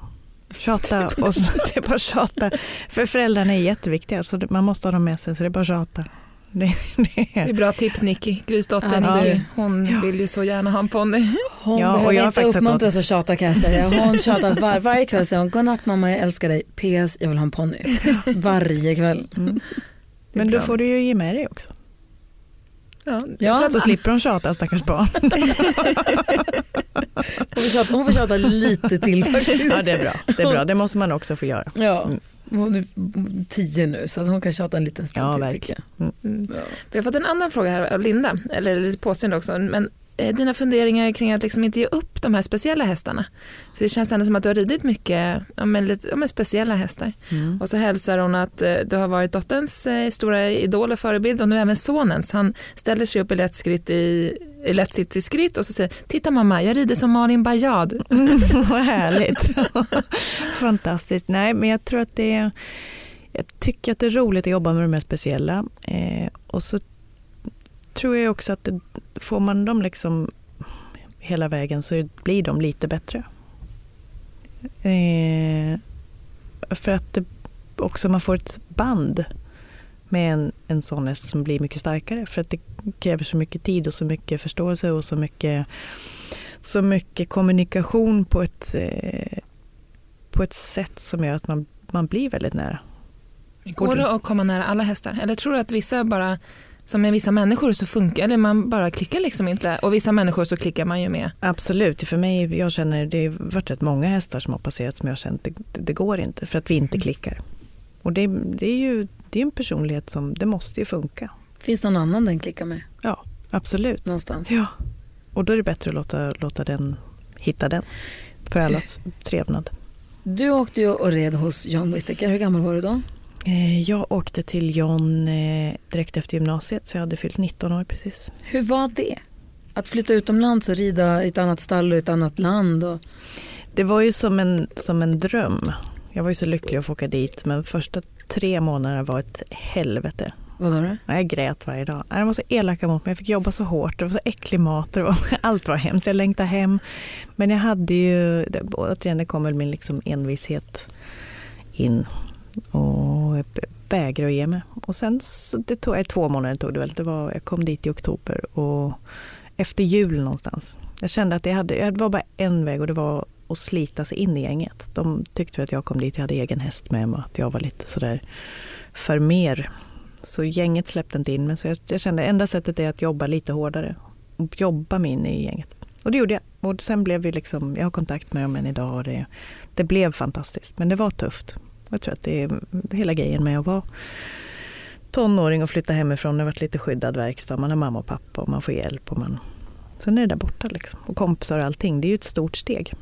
Tjata och så, <laughs> det är bara tjata. För föräldrarna är jätteviktiga så man måste ha dem med sig så det är bara tjata. Det, <laughs> det Det är bra tips Nicky, Grys dotter Ja, Nicky. Hon Ja. vill ju så gärna ha en ponny. hon Ja, och jag har inte uppmuntras att tjata kan jag säga. Hon tjatar var, varje kväll säger hon godnatt mamma jag älskar dig, PS jag vill ha en ponny. <laughs> Varje kväll. Mm. Men då får du ju ge med dig också. Ja, Ja, Så slipper de tjata stackars barn. <laughs> hon, får tjata, hon får tjata lite till faktiskt. Ja det är bra, det är bra. <laughs> Det måste man också få göra. Ja, Mm. hon är tio nu så hon kan tjata en liten stund Ja, till verkligen. tycker jag. Mm. Ja. Vi har fått en annan fråga här av Linda, eller lite påstående också, men dina funderingar kring att liksom inte ge upp de här speciella hästarna. För det känns ändå som att du har ridit mycket ja, men lite, ja, men speciella hästar. Mm. Och så hälsar hon att eh, du har varit dotterns eh, stora idol och förebild och nu även sonens. Han ställer sig upp i lätt, skritt i, i lätt sitt i skritt och så säger titta mamma jag rider som Malin Bajad. <laughs> Vad härligt. <laughs> Fantastiskt. Nej, men jag tror att det är, jag tycker att det är roligt att jobba med de här speciella. Eh, och så tror jag också att det, får man dem liksom hela vägen så blir de lite bättre. Eh, för att det också man får ett band med en, en sån häst som blir mycket starkare. För att det kräver så mycket tid och så mycket förståelse och så mycket så mycket kommunikation på ett, eh, på ett sätt som gör att man, man blir väldigt nära. Går det att komma nära alla hästar? Eller tror du att vissa bara, som med vissa människor så funkar eller man bara klickar liksom inte och vissa människor så klickar man ju med. Absolut, för mig, jag känner, det har varit rätt många hästar som har passerat som jag har känt, det, det går inte för att vi inte klickar. Och det, det är ju det är en personlighet som, det måste ju funka. Finns det någon annan den klickar med Ja, absolut. någonstans? Ja. Och då är det bättre att låta, låta den hitta den. För allas trevnad. Du åkte ju och red hos John Whittaker. Hur gammal var du då? Eh, Jag åkte till John eh, direkt efter gymnasiet så jag hade fyllt 19 år precis. Hur var det? Att flytta utomlands och rida i ett annat stall och ett annat land? Och... Det var ju som en, som en dröm. Jag var ju så lycklig att få åka dit men första tre månaderna var ett helvete. Vadå då? Jag grät varje dag. De var så elaka mot mig. Jag fick jobba så hårt. Det var så äcklig mat. Var, <laughs> allt var hemskt. Jag längtade hem. Men jag hade ju, återigen det kom väl min liksom envishet in. Och jag vägrade att ge mig. Och sen, det tog, eh, två månader tog det väl. Det var, jag kom dit i oktober och efter jul någonstans. Jag kände att det, hade, det var bara en väg och det var att slita sig in i gänget. De tyckte att jag kom dit, jag hade egen häst med mig och att jag var lite sådär för mer. Så gänget släppte inte in mig. Så jag, jag kände enda sättet är att jobba lite hårdare. Och jobba mig in i gänget. Och det gjorde jag. Och sen blev vi liksom, jag har kontakt med dem än idag och det, det blev fantastiskt. Men det var tufft. Jag tror att det är hela grejen med att vara tonåring och flytta hemifrån. Det har varit lite skyddad verkstad. Man har mamma och pappa och man får hjälp. Och man, sen är det där borta liksom. Och kompisar och allting. Det är ju ett stort steg.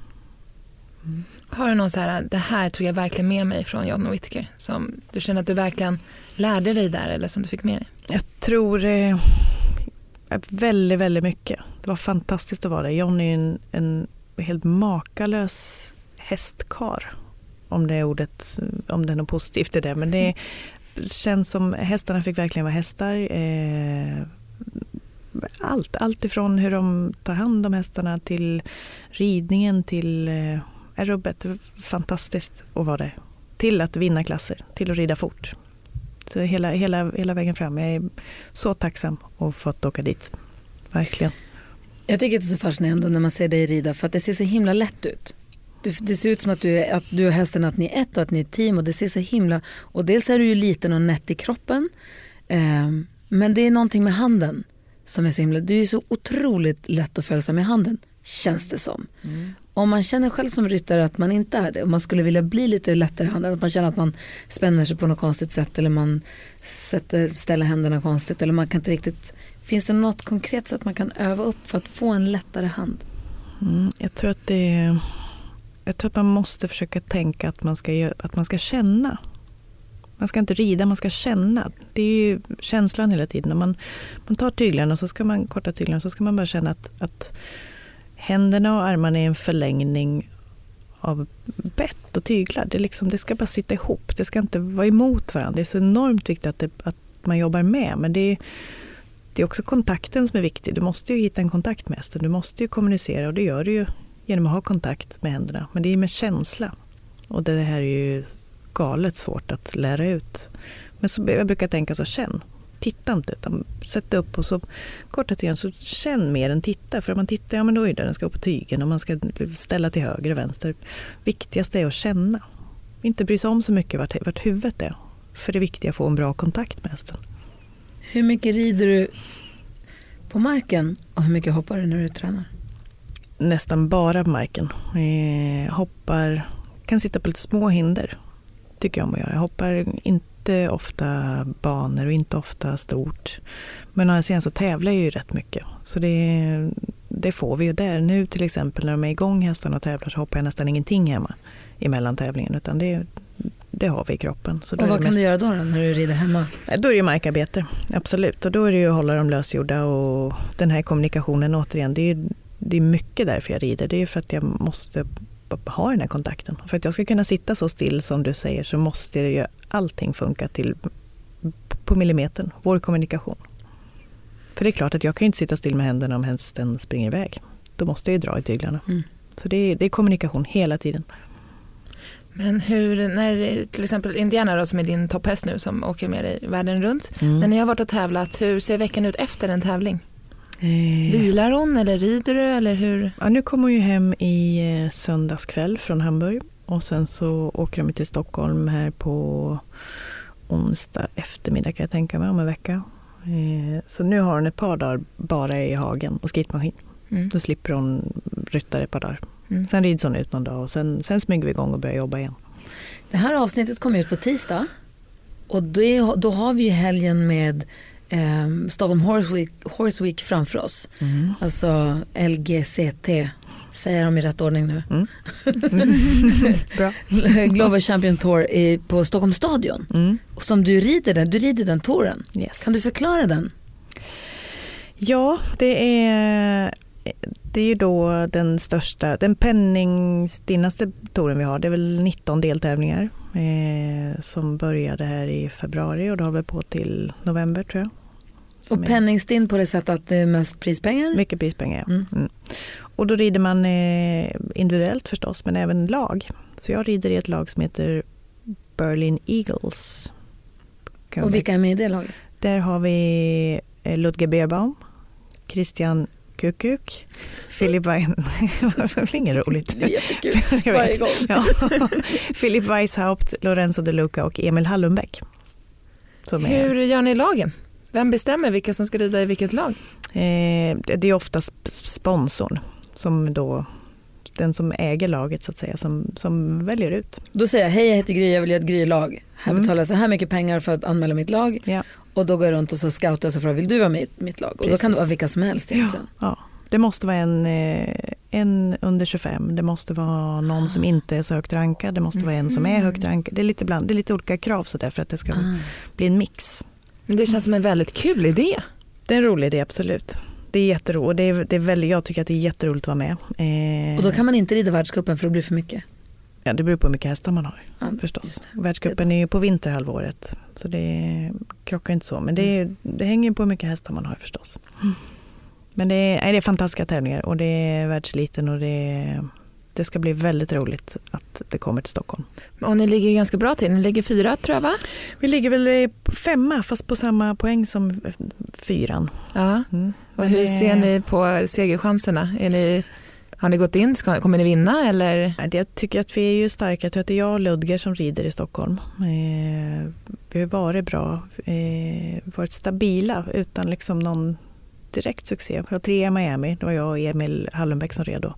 Har du någon så här, det här tog jag verkligen med mig från John Whittaker som du känner att du verkligen lärde dig där eller som du fick med dig? Jag tror eh, väldigt, väldigt mycket. Det var fantastiskt att vara där. John är en, en helt makalös hästkar. Om det är ordet, om det är något positivt i det. Men det känns som hästarna fick verkligen vara hästar. Eh, allt, allt ifrån hur de tar hand om hästarna till ridningen till eh, rubbet. Fantastiskt att vara där. Till att vinna klasser, till att rida fort. Så hela, hela, hela vägen fram. Jag är så tacksam att fått åka dit. Verkligen. Jag tycker att det är så fascinerande när man ser dig rida för att det ser så himla lätt ut. Du, det ser ut som att du, är, att du och hästen att ni är ett och att ni är ett team och det ser så himla... Och dels är du ju liten och nätt i kroppen eh, men det är någonting med handen som är så himla... Du är så otroligt lätt att följa med handen känns det som. Om man känner själv som ryttare att man inte är det och man skulle vilja bli lite lättare i handen, att man känner att man spänner sig på något konstigt sätt eller man sätter, ställer händerna konstigt eller man kan inte riktigt... Finns det något konkret sätt man kan öva upp för att få en lättare hand? Mm, jag tror att det är, jag tror att man måste försöka tänka att man ska, att man ska känna. Man ska inte rida, man ska känna. Det är ju känslan hela tiden. Man, man tar tyglarna och så ska man korta tyglarna så ska man bara känna att, att händerna och armarna är en förlängning av bett och tyglar. Det, liksom, det ska bara sitta ihop. Det ska inte vara emot varandra. Det är så enormt viktigt att, det, att man jobbar med. Men det är, det är också kontakten som är viktig. Du måste ju hitta en kontakt med hästen. Du måste ju kommunicera och det gör du ju genom att ha kontakt med händerna. Men det är med känsla. Och det här är ju galet svårt att lära ut. Men så, jag brukar tänka så, känn. Titta inte, utan sätt upp och så korta tygen så känn mer än titta. För om man tittar, ja men då är det den ska upp på tygen och man ska ställa till höger och vänster. Viktigast är att känna. Inte bry sig om så mycket vart, vart huvudet är. För det är viktigt att få en bra kontakt med hästen. Hur mycket rider du på marken och hur mycket hoppar du när du tränar? Nästan bara på marken. Eh, hoppar, kan sitta på lite små hinder. Tycker jag om att göra. Jag hoppar inte ofta banor och inte ofta stort. Men å andra sidan så tävlar jag ju rätt mycket. Så det, det får vi ju där. Nu till exempel när de är igång hästarna och tävlar så hoppar jag nästan ingenting hemma emellan tävlingen. Utan det, det har vi i kroppen. Och vad kan mest- du göra då, då när du rider hemma? Nej, Då är det markarbete, absolut. Och då är det ju att hålla dem lösgjorda och den här kommunikationen återigen, det är, ju, det är mycket därför jag rider. Det är för att jag måste ha den här kontakten. För att jag ska kunna sitta så still som du säger så måste det ju allting funka till på millimetern, vår kommunikation. För det är klart att jag kan inte sitta still med händerna om hästen springer iväg. Då måste jag ju dra i tyglarna. Mm. Så det är, det är kommunikation hela tiden. Men hur, när till exempel Indiana då, som är din topphäst nu som åker med dig världen runt. Mm. När ni har varit och tävlat, hur ser veckan ut efter en tävling? Eh, Vilar hon eller rider du eller hur? Ja, nu kommer hon ju hem i eh, söndags kväll från Hamburg och sen så åker de till Stockholm här på onsdag eftermiddag kan jag tänka mig om en vecka. Eh, Så nu har hon ett par dagar bara i hagen och skidmaskin. Mm. Då slipper hon rytta ett par dagar. Mm. Sen rids hon ut någon dag och sen, sen smyger vi igång och börjar jobba igen. Det här avsnittet kommer ut på tisdag och det, då har vi ju helgen med eh, Stockholm Horse Week, Horse Week framför oss. Mm. Alltså LGCT, säger de i rätt ordning nu. Mm. <laughs> Global Champion Tour i, på Stockholms stadion. Mm. Och som du rider den, du rider den touren. Yes. Kan du förklara den? Ja, det är, det är ju då den största, den penningstinnaste touren vi har. Det är väl 19 deltävlingar eh, som började här i februari och då har vi på till november tror jag. Som Och penningstinn på det sättet att det är mest prispengar? Mycket prispengar. Mm. Mm. Och då rider man eh, individuellt förstås men även lag. Så jag rider i ett lag som heter Berlin Eagles. Kan Och vilka är med i det laget? Där har vi eh, Ludger Beerbaum, Christian Kukuk, Philip Wein... <laughs> det är inget roligt. Det är jättekul. <laughs> Varje gång. Ja. <laughs> Philip Weishaupt, Lorenzo De Luca och Emil Hallunbäck. Är, Hur gör ni lagen? Vem bestämmer vilka som ska rida i vilket lag? eh, det är oftast sponsorn som då den som äger laget så att säga som, som väljer ut. Då säger jag, hej jag heter Gry, jag vill göra ett Gry-lag. Här Mm. betalar jag så här mycket pengar för att anmäla mitt lag. Ja. Och då går jag runt och så scoutar jag och frågar, vill du vara med i mitt lag? Och då kan det Precis. vara vilka som helst egentligen. Ja, det måste vara en, eh, en under 25, det måste vara någon som inte är så högt rankad, det måste vara en som är högt rankad. Det är lite, bland, det är lite olika krav så där för att det ska Ah. bli en mix. Men Det känns som en väldigt kul idé. Det är en rolig idé absolut. Det är jätteroligt. Det är, det är väldigt, jag tycker att det är jätteroligt att vara med. Eh, Och då kan man inte rida världscupen för det blir för mycket. ja, det beror på hur mycket hästar man har Ja, förstås. Världscupen är ju på vinterhalvåret så det krockar inte så. Men det, är, det hänger på hur mycket hästar man har förstås. Men det är, nej, det är fantastiska tävlingar och det är världseliten och det, det ska bli väldigt roligt att det kommer till Stockholm. Och ni ligger ju ganska bra till. Ni ligger fyra tror jag va? Vi ligger väl femma fast på samma poäng som fyran. Ja. Mm. Och hur ser ni på segerchanserna? Är ni, har ni gått in? Ska, kommer ni vinna eller? Jag tycker att vi är ju starka. Jag tror att det är jag och Ludger som rider i Stockholm. Eh, vi har varit bra, eh, varit stabila utan liksom någon direkt succé. Vi har tre i Miami, det var jag och Emil Hallenbäck som red då.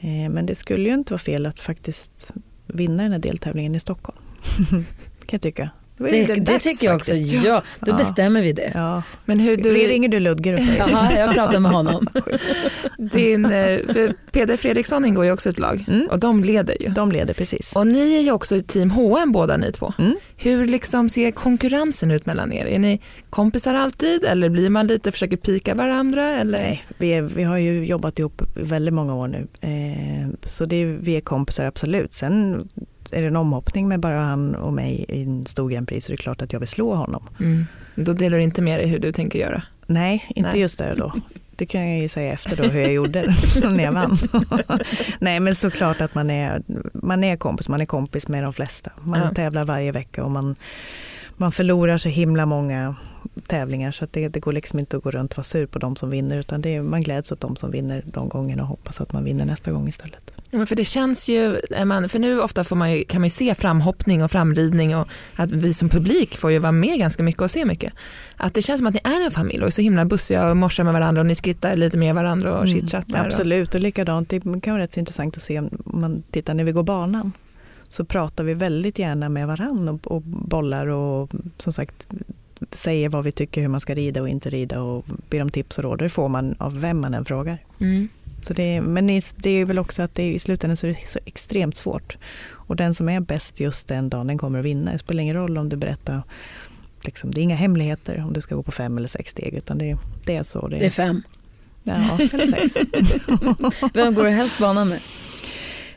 Eh, men det skulle ju inte vara fel att faktiskt vinna den här deltävlingen i Stockholm. <laughs> kan jag tycka ju Det, det dags tycker jag också. faktiskt. Ja, då Ja. bestämmer vi det. Ja. Men hur du, Ringer du Ludger och säger Jaha, jag pratar med honom. <laughs> din, eh, för Peder Fredriksson ingår ju också i ett lag Mm. och de leder ju. de leder precis. Och ni är ju också i team H&M båda ni två. Mm. Hur liksom ser konkurrensen ut mellan er? Är ni kompisar alltid eller blir man lite, försöker pika varandra? Eller? Nej, vi, är, vi har ju jobbat ihop väldigt många år nu. Eh, så det, är- vi är kompisar absolut. Sen är det en omhoppning med bara han och mig i en stor Grand Prix så det är klart att jag vill slå honom. Mm. Då delar du inte med dig hur du tänker göra? Nej, inte Nej. just där och då. Det kan jag ju säga efter då hur jag gjorde <laughs> när jag vann. <laughs> Nej men såklart att man är, man är kompis, man är kompis med de flesta. Man Ja. tävlar varje vecka och man, man förlorar så himla många tävlingar så det, det går liksom inte att gå runt och vara sur på de som vinner utan det är, man gläds åt de som vinner de gångerna och hoppas att man vinner nästa gång istället. Men för det känns ju, är man, för nu ofta får man ju, kan man ju se framhoppning och framridning och att vi som publik får ju vara med ganska mycket och se mycket. Att det känns som att ni är en familj och är så himla bussiga och morsar med varandra och ni skrittar lite med varandra och Mm, chitchattar. och- Absolut och likadant, det kan vara rätt så intressant att se om man tittar när vi går banan så pratar vi väldigt gärna med varann och, och bollar och som sagt säger vad vi tycker hur man ska rida och inte rida och ber om tips och råd. Det får man av vem man än frågar. Mm. Så det är, men det är väl också att det i slutändan så är det så extremt svårt. Och den som är bäst just den dagen den kommer att vinna. Det spelar ingen roll om du berättar, liksom, det är inga hemligheter om du ska gå på fem eller sex steg utan det, det är så. Det, Det är fem. ja, eller sex. <laughs> Vem går du helst banan med?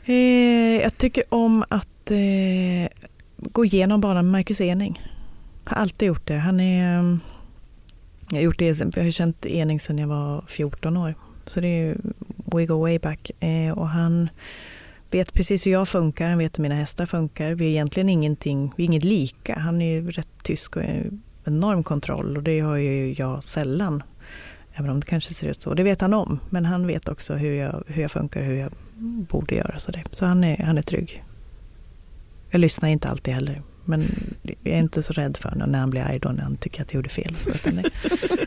Eh, jag tycker om att eh, gå igenom banan med Marcus Ening. Har alltid gjort det. Han är, eh, jag, har gjort det, jag har känt Ening sedan jag var 14 år. Så det är we go way back. Eh, och han vet precis hur jag funkar, han vet hur mina hästar funkar. Vi är egentligen ingenting, vi är inget lika. Han är ju rätt tysk och eh, enorm kontroll och det har ju jag sällan. Även om det kanske ser ut så. Det vet han om. Men han vet också hur jag, hur jag funkar, hur jag borde göra. Så, det. så han, är, han är trygg. Jag lyssnar inte alltid heller. Men jag är inte så rädd för honom när han blir arg då när han tycker att jag gjorde fel. Så, det,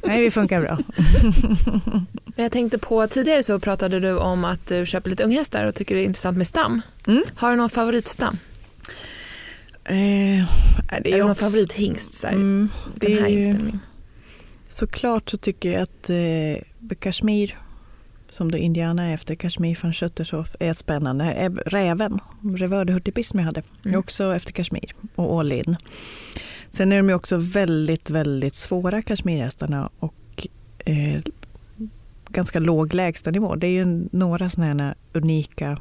nej, vi funkar bra. Men jag tänkte på tidigare så pratade du om att du köper lite unghästar och tycker det är intressant med stam. Mm. Har du någon favoritstam? Eh, nej, det Är det någon också- favorithingst? Så här, Mm, det den här är hingsten är min. Såklart så tycker jag att eh, Kashmir, som då Indiana efter Kashmir från Schutters är spännande. Räven, Revör de jag hade, Mm. också efter Kashmir och all in. Sen är de ju också väldigt, väldigt svåra Kashmirhästarna och eh, ganska låg lägstanivå. Det är ju några sådana här unika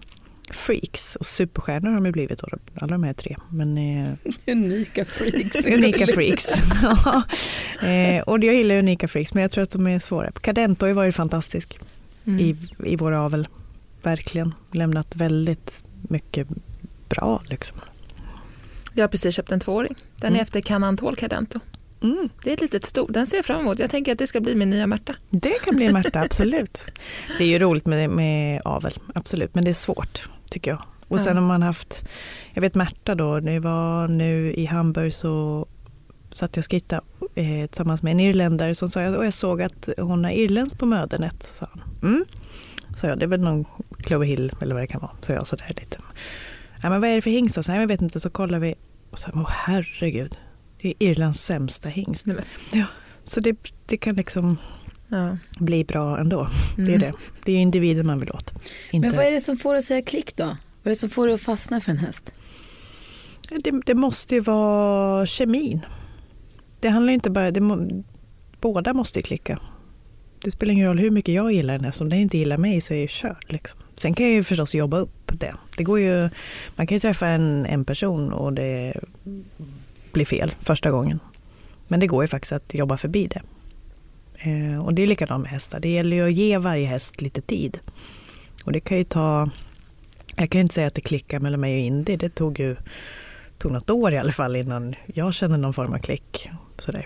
freaks och superstjärnor har de ju blivit, då, alla de här tre. Men, eh, Unika freaks. <laughs> unika freaks. <laughs> Ja. eh, och jag gillar unika freaks men jag tror att de är svåra. Cadento har ju varit fantastisk Mm. i, i vår avel. Verkligen lämnat väldigt mycket bra. Liksom. Jag har precis köpt en tvååring. Den Mm. är efter Canantol Cadento. Mm, Det är ett litet stort. Den ser jag fram emot. Jag tänker att det ska bli min nya Märta. det kan bli Märta, <laughs> absolut. Det är ju roligt med, med avel, absolut. Men det är svårt, tycker jag. Och sen Ja. har man haft, jag vet Märta då, det var nu i Hamburg så satt jag och skrittade eh, tillsammans med en irländare som sa, och jag såg att hon har irländskt på mödernet. Sa han. Mm. Så jag, det är väl någon Clover Hill eller vad det kan vara. Så jag sådär lite. Ja, men vad är det för hingst? Så, nej, jag vet inte, så kollar vi. Och så, åh herregud, det är Irlands sämsta hingst. Men. Ja, så det, det kan liksom Ja. bli bra ändå. Det är Mm. det. Det är individen man vill åt. Inte, Men vad är det som får dig att säga klick då? Vad är det som får dig att fastna för en häst? det, det måste ju vara kemin. Det handlar inte bara, det må, båda måste ju klicka. Det spelar ingen roll hur mycket jag gillar den Eftersom om den inte gillar mig så är jag kört. Liksom. Sen kan jag ju förstås jobba upp det. det går ju, man kan ju träffa en, en person och det blir fel första gången. Men det går ju faktiskt att jobba förbi det. Eh, och det är likadant med hästar. Det gäller ju att ge varje häst lite tid. Och det kan ju ta, jag kan ju inte säga att det klickar mellan mig och Indy. Det tog ju tog något år i alla fall innan jag kände någon form av klick. Sådär.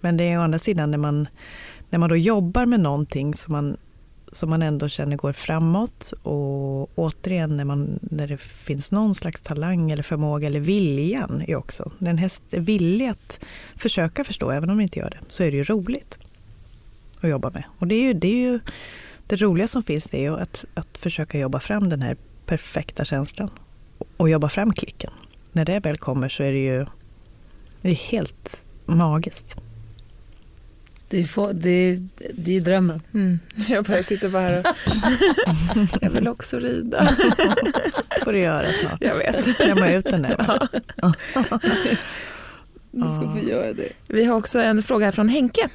Men det är å andra sidan när man, när man då jobbar med någonting som man, som man ändå känner går framåt och återigen när, man, när det finns någon slags talang eller förmåga eller viljan är också. När en häst är villig att försöka förstå, även om den inte gör det, så är det ju roligt att jobba med. Och det är ju det, är ju, det roliga som finns det är ju att, att försöka jobba fram den här perfekta känslan och jobba fram klicken. När det väl kommer så är det ju det är helt magiskt. Det är, få, det är, det är drömmen. Mm. <laughs> Jag bara sitter bara här och <laughs> jag vill också rida. <laughs> får du göra snart. Jag vet. Klämma ut den där. Du ska få göra det. Vi har också en fråga här från Henke.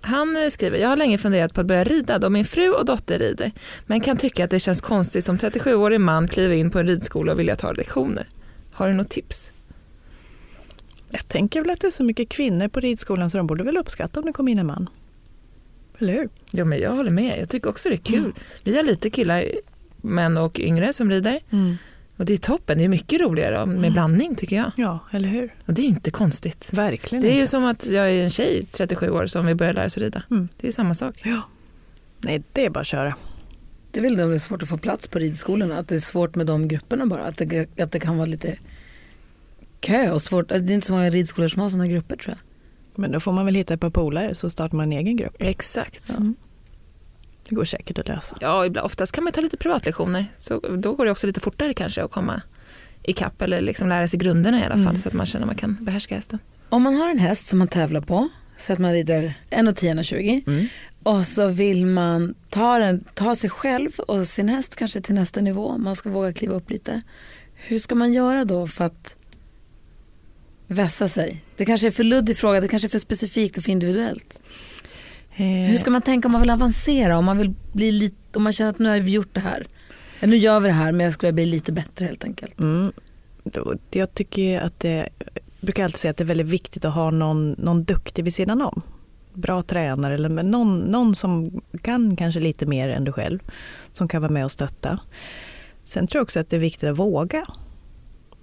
Han eh, skriver, jag har länge funderat på att börja rida då min fru och dotter rider, men kan tycka att det känns konstigt som 37-årig man kliva in på en ridskola och vilja ta lektioner. Har du något tips? Jag tänker väl att det är så mycket kvinnor på ridskolan så de borde väl uppskatta om det kom in en man. Eller hur? Jo, men jag håller med, jag tycker också det är kul. Vi har lite killar, män och yngre som rider och det är toppen, det är mycket roligare med blandning tycker jag. Ja, eller hur? Och det är inte konstigt. Verkligen Det är ju inte. som att jag är en tjej, 37 år, som vill börja lära sig rida. Mm. Det är samma sak. Ja. Nej, det är bara att köra. Det är väl det är svårt att få plats på ridskolorna, att det är svårt med de grupperna bara. Att det, att det kan vara lite kö och svårt. Det är inte så många ridskolor som har sådana grupper tror jag. Men då får man väl hitta ett par polare så startar man en egen grupp. Exakt. Ja. Det går säkert att lösa. Ja, ibland, oftast kan man ta lite privatlektioner. Så då går det också lite fortare kanske att komma ikapp eller liksom lära sig grunderna i alla fall Mm. så att man känner att man kan behärska hästen. Om man har en häst som man tävlar på, så att man rider 1,10-1,20 Mm. och så vill man ta, den, ta sig själv och sin häst kanske till nästa nivå, man ska våga kliva upp lite. Hur ska man göra då för att vässa sig? Det kanske är för luddig fråga, det kanske är för specifikt och för individuellt. Eh, Hur ska man tänka om man vill avancera, om man, vill bli lite, om man känner att nu har vi gjort det här. Ja, nu gör vi det här men jag skulle bli lite bättre helt enkelt. Mm. Jag tycker att det, brukar alltid säga att det är väldigt viktigt att ha någon, någon duktig vid sidan om. Bra tränare eller men någon, någon som kan kanske lite mer än du själv. Som kan vara med och stötta. Sen tror jag också att det är viktigt att våga.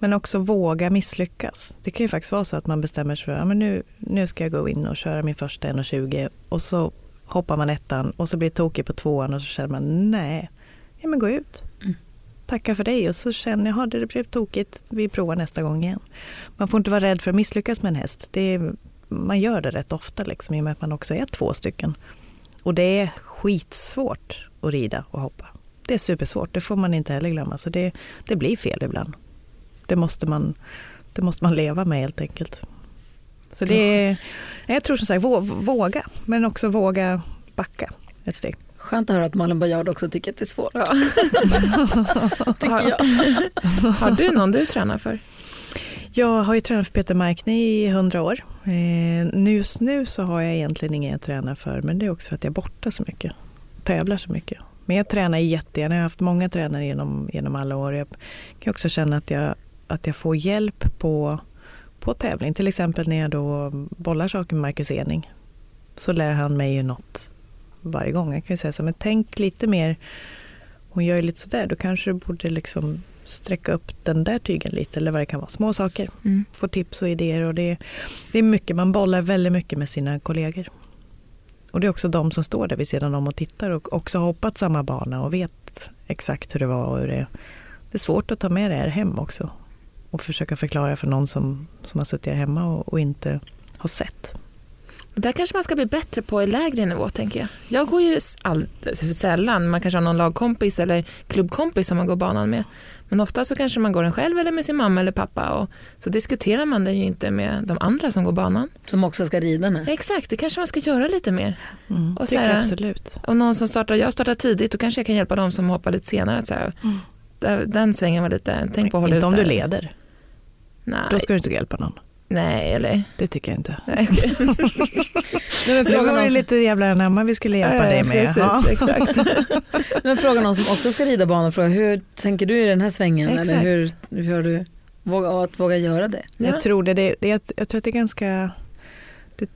Men också våga misslyckas. Det kan ju faktiskt vara så att man bestämmer sig för att nu, nu ska jag gå in och köra min första 1,20 och så hoppar man ettan och så blir det tokigt på tvåan och så känner man nej, ja men gå ut. Tacka för dig och så känner jag, "Jaha, det blev tokigt, vi provar nästa gång igen. Man får inte vara rädd för att misslyckas med en häst. Det är, man gör det rätt ofta liksom, i och med att man också är två stycken. Och det är skitsvårt att rida och hoppa. Det är supersvårt, det får man inte heller glömma. Så det, det blir fel ibland. Det måste, man, det måste man leva med helt enkelt. Så det är, jag tror som sagt vå- våga, men också våga backa ett steg. Skönt att höra att Malin Baryard också tycker att det är svårt. Ja. <laughs> Tycker jag. <laughs> Har du någon du tränar för? Jag har ju tränat för Peter Markne i hundra år. Eh, just nu så har jag egentligen ingen jag tränar för, men det är också för att jag är borta så mycket. Tävlar så mycket. Men jag tränar jättegärna. Jag har haft många tränare genom, genom alla år. Jag kan också känna att jag, att jag får hjälp på, på tävling. Till exempel när jag då bollar saker med Marcus Ening. Så lär han mig ju något varje gång. Jag kan ju säga så, men tänk lite mer. Hon gör ju lite sådär, då kanske du borde liksom sträcka upp den där tygen lite eller vad det kan vara. Små saker. Mm. Få tips och idéer och det, det är mycket, man bollar väldigt mycket med sina kollegor. Och det är också de som står där vid sidan om och tittar och också har hoppat samma bana och vet exakt hur det var och hur det Det är svårt att ta med det här hem också och försöka förklara för någon som, som har suttit här hemma och, och inte har sett. Där kanske man ska bli bättre på i lägre nivå tänker jag. Jag går ju alldeles sällan, man kanske har någon lagkompis eller klubbkompis som man går banan med. Men ofta så kanske man går den själv eller med sin mamma eller pappa och så diskuterar man det ju inte med de andra som går banan. Som också ska rida nu. Exakt, det kanske man ska göra lite mer. Mm, Och så här- absolut. Och någon som startar, jag startar tidigt, då kanske jag kan hjälpa dem som hoppar lite senare. Så här, där- Den svängen var lite, tänk på att hålla Inte ut om du där. leder, Nej, då ska du inte hjälpa någon. nej eller? Det tycker jag inte. <laughs> Nej, är Det frågan var någon som, lite jävla anamma vi skulle hjälpa dig Ja, med. Precis, Ja. <laughs> exakt. <laughs> men fråga någon som också ska rida banan. Fråga, hur tänker du i den här svängen? Eller Exakt. hur, hur har du våga, att våga göra det? Ja. Jag, tror det, det, det, jag, jag tror att det är ganska, det,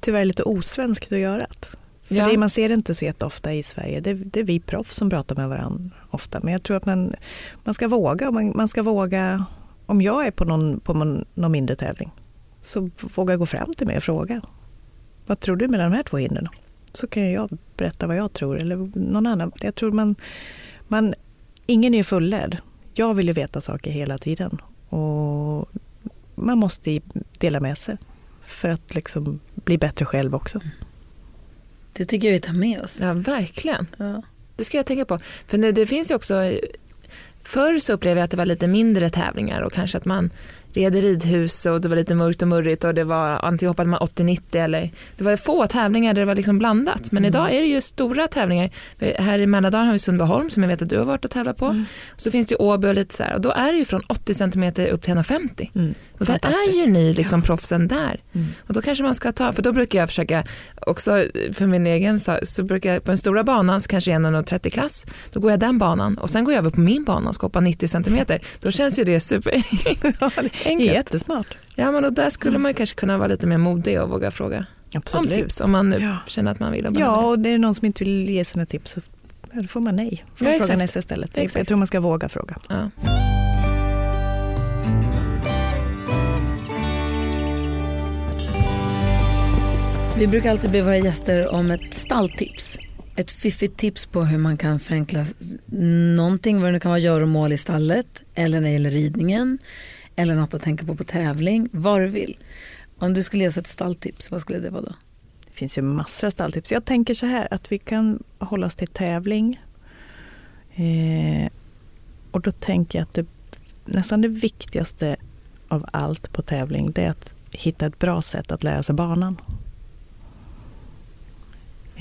tyvärr lite osvenskt att göra det. För Ja. det, man ser det inte så jätteofta i Sverige. Det, det är vi proffs som pratar med varandra ofta. Men jag tror att man, man ska våga. Man, man ska våga, om jag är på någon, på någon, mindre tävling, så våga gå fram till mig och fråga. Vad tror du mellan de här två hindren? Så kan jag berätta vad jag tror. Eller någon annan. Jag tror man, man, ingen är fullärd. Jag vill ju veta saker hela tiden. Och man måste dela med sig för att liksom bli bättre själv också. Det tycker jag vi tar med oss. Ja, verkligen. Ja. Det ska jag tänka på. För nu, det finns ju också, förr så upplevde jag att det var lite mindre tävlingar och kanske att man red i ridhus och det var lite mörkt och murrigt och det var antingen hoppade man 80-90 eller det var få tävlingar där det var liksom blandat. Men idag är det ju stora tävlingar. Här i Mälardalen har vi Sundbyholm som jag vet att du har varit och tävlat på. Så finns det ju Åby och lite så här och då är det ju från 80 cm upp till 1,50. Mm. Där är ju ni liksom proffsen där. Mm. Och då kanske man ska ta, för då brukar jag försöka också för min egen så, så brukar jag på den stora banan så kanske jag är en 30 klass, då går jag den banan och sen går jag över på min bana och ska hoppa 90 centimeter. Då känns ju det super Ja, det är enkelt. jättesmart. Ja men och där skulle man ju kanske kunna vara lite mer modig och våga fråga om Absolut. tips om man Ja. känner att man vill. och Ja, och det är någon som inte vill ge sina tips så ja, får man nej. Får Ja, man fråga nästa istället. Jag- Exakt. Jag tror man ska våga fråga. Ja. Vi brukar alltid be våra gäster om ett stalltips. Ett fiffigt tips på hur man kan förenkla någonting, vad det nu kan vara göromål i stallet eller när det gäller ridningen eller något att tänka på på tävling, vad du vill. Om du skulle ge oss ett stalltips, vad skulle det vara då? Det finns ju massor av stalltips. Jag tänker så här att vi kan hålla oss till tävling. Eh, och då tänker jag att det, nästan det viktigaste av allt på tävling det är att hitta ett bra sätt att lära sig banan.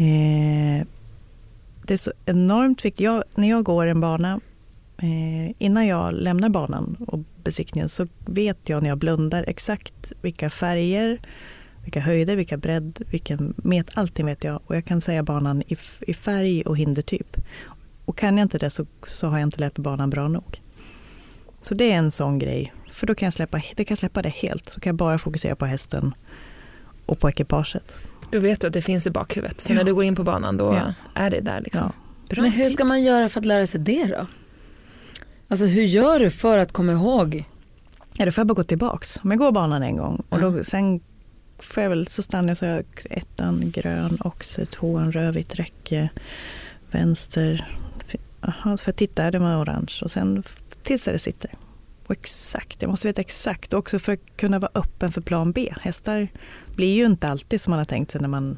Eh, det är så enormt viktigt. Jag, när jag går en bana, eh, innan jag lämnar banan och besiktningen så vet jag när jag blundar exakt vilka färger, vilka höjder, vilka bredd, vilken met, allting vet jag. Och jag kan säga banan i, i färg och hindertyp. Och kan jag inte det så, så har jag inte lärt mig banan bra nog. Så det är en sån grej. För då kan jag släppa det, kan jag släppa det helt. Så kan jag bara fokusera på hästen och på ekipaget. Då vet du att det finns i bakhuvudet. Så Ja. när du går in på banan då Ja. är det där. Liksom. Ja. Bra Men hur ska tips. man göra för att lära sig det då? Alltså hur gör du för att komma ihåg? Ja, då får jag bara gå tillbaks. Om jag går banan en gång och då, Ja. sen får jag väl, så stannar jag så jag ettan grön, oxer, tvåan rödvitt räcke, vänster. Aha, så får jag titta, är det med orange och sen tills det sitter. Och exakt, jag måste veta exakt. Och också för att kunna vara öppen för plan B. Hästar blir ju inte alltid som man har tänkt sig när man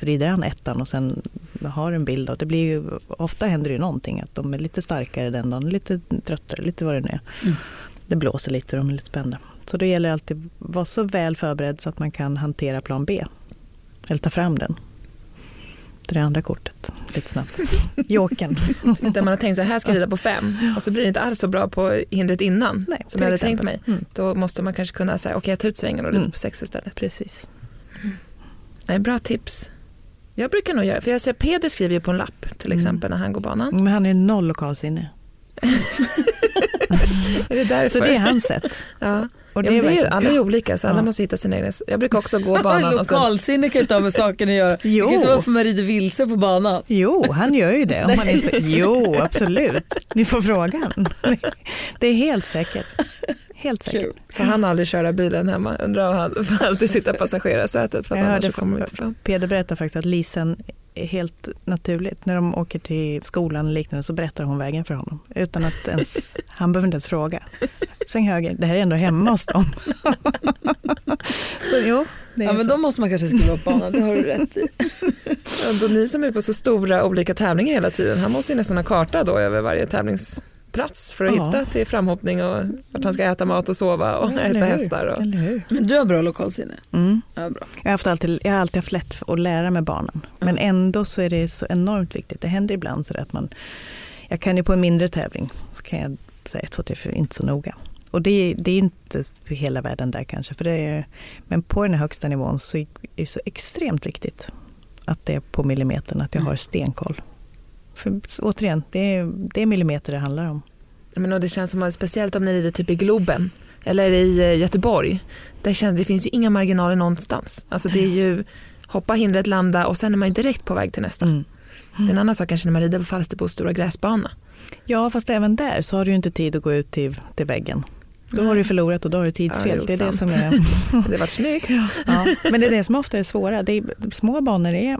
rider han ettan och sen har en bild. Och det blir ju, ofta händer det ju någonting, att de är lite starkare den dagen, lite tröttare, lite vad det nu är. Mm. Det blåser lite och de är lite spända. Så då gäller det alltid att vara så väl förberedd så att man kan hantera plan B. Eller ta fram den. Det andra kortet, lite snabbt. <laughs> Jokern. Där man har tänkt så här ska jag rida på fem och så blir det inte alls så bra på hindret innan Nej, som jag hade exempel. tänkt mig. Mm. Då måste man kanske kunna säga okej jag tar ut svängen och rider Mm. på sex istället. Precis. Nej, bra tips. Jag brukar nog göra, för jag ser Peder skriver ju på en lapp till Mm. exempel när han går banan. Men han är noll lokalsinne. <laughs> Är det därför? Så det är hans sätt. ja. Och ja, men det är, alla är olika så alla Ja. måste hitta sin egen. Jag brukar också gå banan <laughs> Lokalsinne kan ju inte ha med saken att göra. <laughs> Det Jo. kan inte vara för man rider vilse på banan. Jo, han gör ju det. Om han inte... Jo, absolut. <laughs> Ni får frågan. Det är helt säkert. Helt säkert. Kul. för han aldrig köra bilen hemma. Undrar om han får alltid sitta <laughs> passagerarsätet för att Jag hörde kommer inte fram. Peder berättar faktiskt att Lisen är helt naturligt. När de åker till skolan och liknande så berättar hon vägen för honom. Utan att ens, <laughs> han behöver inte ens fråga. Sväng höger, det här är ändå hemma hos dem. <laughs> Så jo, Ja, men så. då måste man kanske skriva upp banan, det har du rätt i. Ja, då ni som är på så stora olika tävlingar hela tiden, han måste ju nästan ha karta då över varje tävlingsplats för att Ja. hitta till framhoppning och vart han ska äta mat och sova och Eller äta hur? hästar. Och... Eller hur? Men du har bra lokalsinne. Mm. Ja, bra. Jag, har haft alltid, jag har alltid haft lätt att lära mig banan. Men ändå så är det så enormt viktigt. Det händer ibland så att man, jag kan ju på en mindre tävling, kan jag säga ett, två, tre, fyra, inte så noga. Och det, det är inte hela världen där kanske. För det är, men på den här högsta nivån så är det så extremt viktigt att det är på millimetern, att jag Mm. har stenkoll. För återigen, det är, det är millimeter det handlar om. Men och det känns som att speciellt om ni rider typ i Globen eller i eh, Göteborg. Där känns, det finns ju inga marginaler någonstans. Alltså det är ju hoppa hindret, landa och sen är man direkt på väg till nästa. Mm. Är en annan sak kanske när man rider på Falsterbos stora gräsbana. Ja, fast även där så har du ju inte tid att gå ut till, till väggen. Då har du förlorat och då har du tidsfel. Ja, det är det som är... <laughs> Det var snyggt. Ja, men det är det som ofta är svåra. Det är, små banor är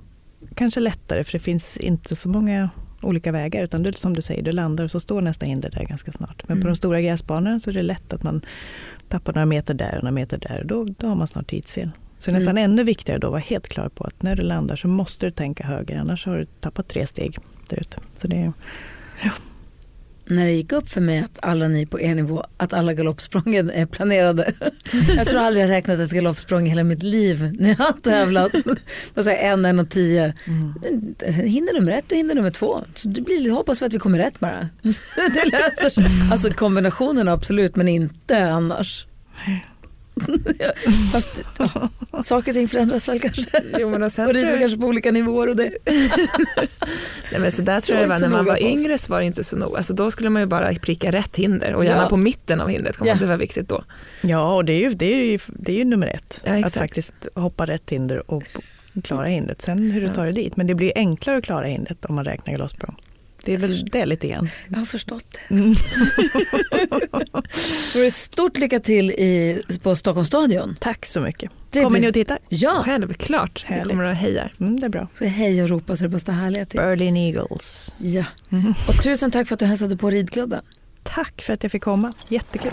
kanske lättare för det finns inte så många olika vägar utan du, som du säger, du landar och så står nästa hinder där ganska snart. Men på Mm. de stora gräsbanorna så är det lätt att man tappar några meter där och några meter där och då, då har man snart tidsfel. Så det är nästan ännu viktigare då att vara helt klar på att när du landar så måste du tänka höger annars har du tappat tre steg där ute. Så det är, När det gick upp för mig att alla ni på er nivå, att alla galoppsprången är planerade. <laughs> Jag tror aldrig jag räknat ett galoppsprång i hela mitt liv när jag har tävlat. <laughs> Jag, en, en och tio. Hinder nummer ett och hinder nummer två. Så det blir, hoppas vi att vi kommer rätt bara. <laughs> Det löser sig. Alltså kombinationen absolut men inte annars. <laughs> Fast saker och ting förändras väl kanske. Jo, men och sen Och rider jag- kanske på olika nivåer och det. <laughs> Nej, men så där tror jag det var när man var yngre så var det inte så noga. Alltså då skulle man ju bara pricka rätt hinder och gärna Ja. på mitten av hindret. Kommer Ja. Det var viktigt då. Ja, och det är ju, det är ju, det är ju nummer ett. Ja, att faktiskt hoppa rätt hinder och klara hindret. Sen hur du tar det dit. Men det blir enklare att klara hindret om man räknar galoppsprång. Det är väl det lite grann. Jag har förstått det. <laughs> Så det stort lycka till i, på Stockholms stadion. Tack så mycket. Det Kommer blir- ni och tittar? Ja, Självklart. Vi Härligt. kommer att heja. Mm, det är bra. så hej och ropa så det bästa härliga till. Berlin Eagles. Ja. Och tusen tack för att du hälsade på ridklubben. Tack för att jag fick komma. Jättekul.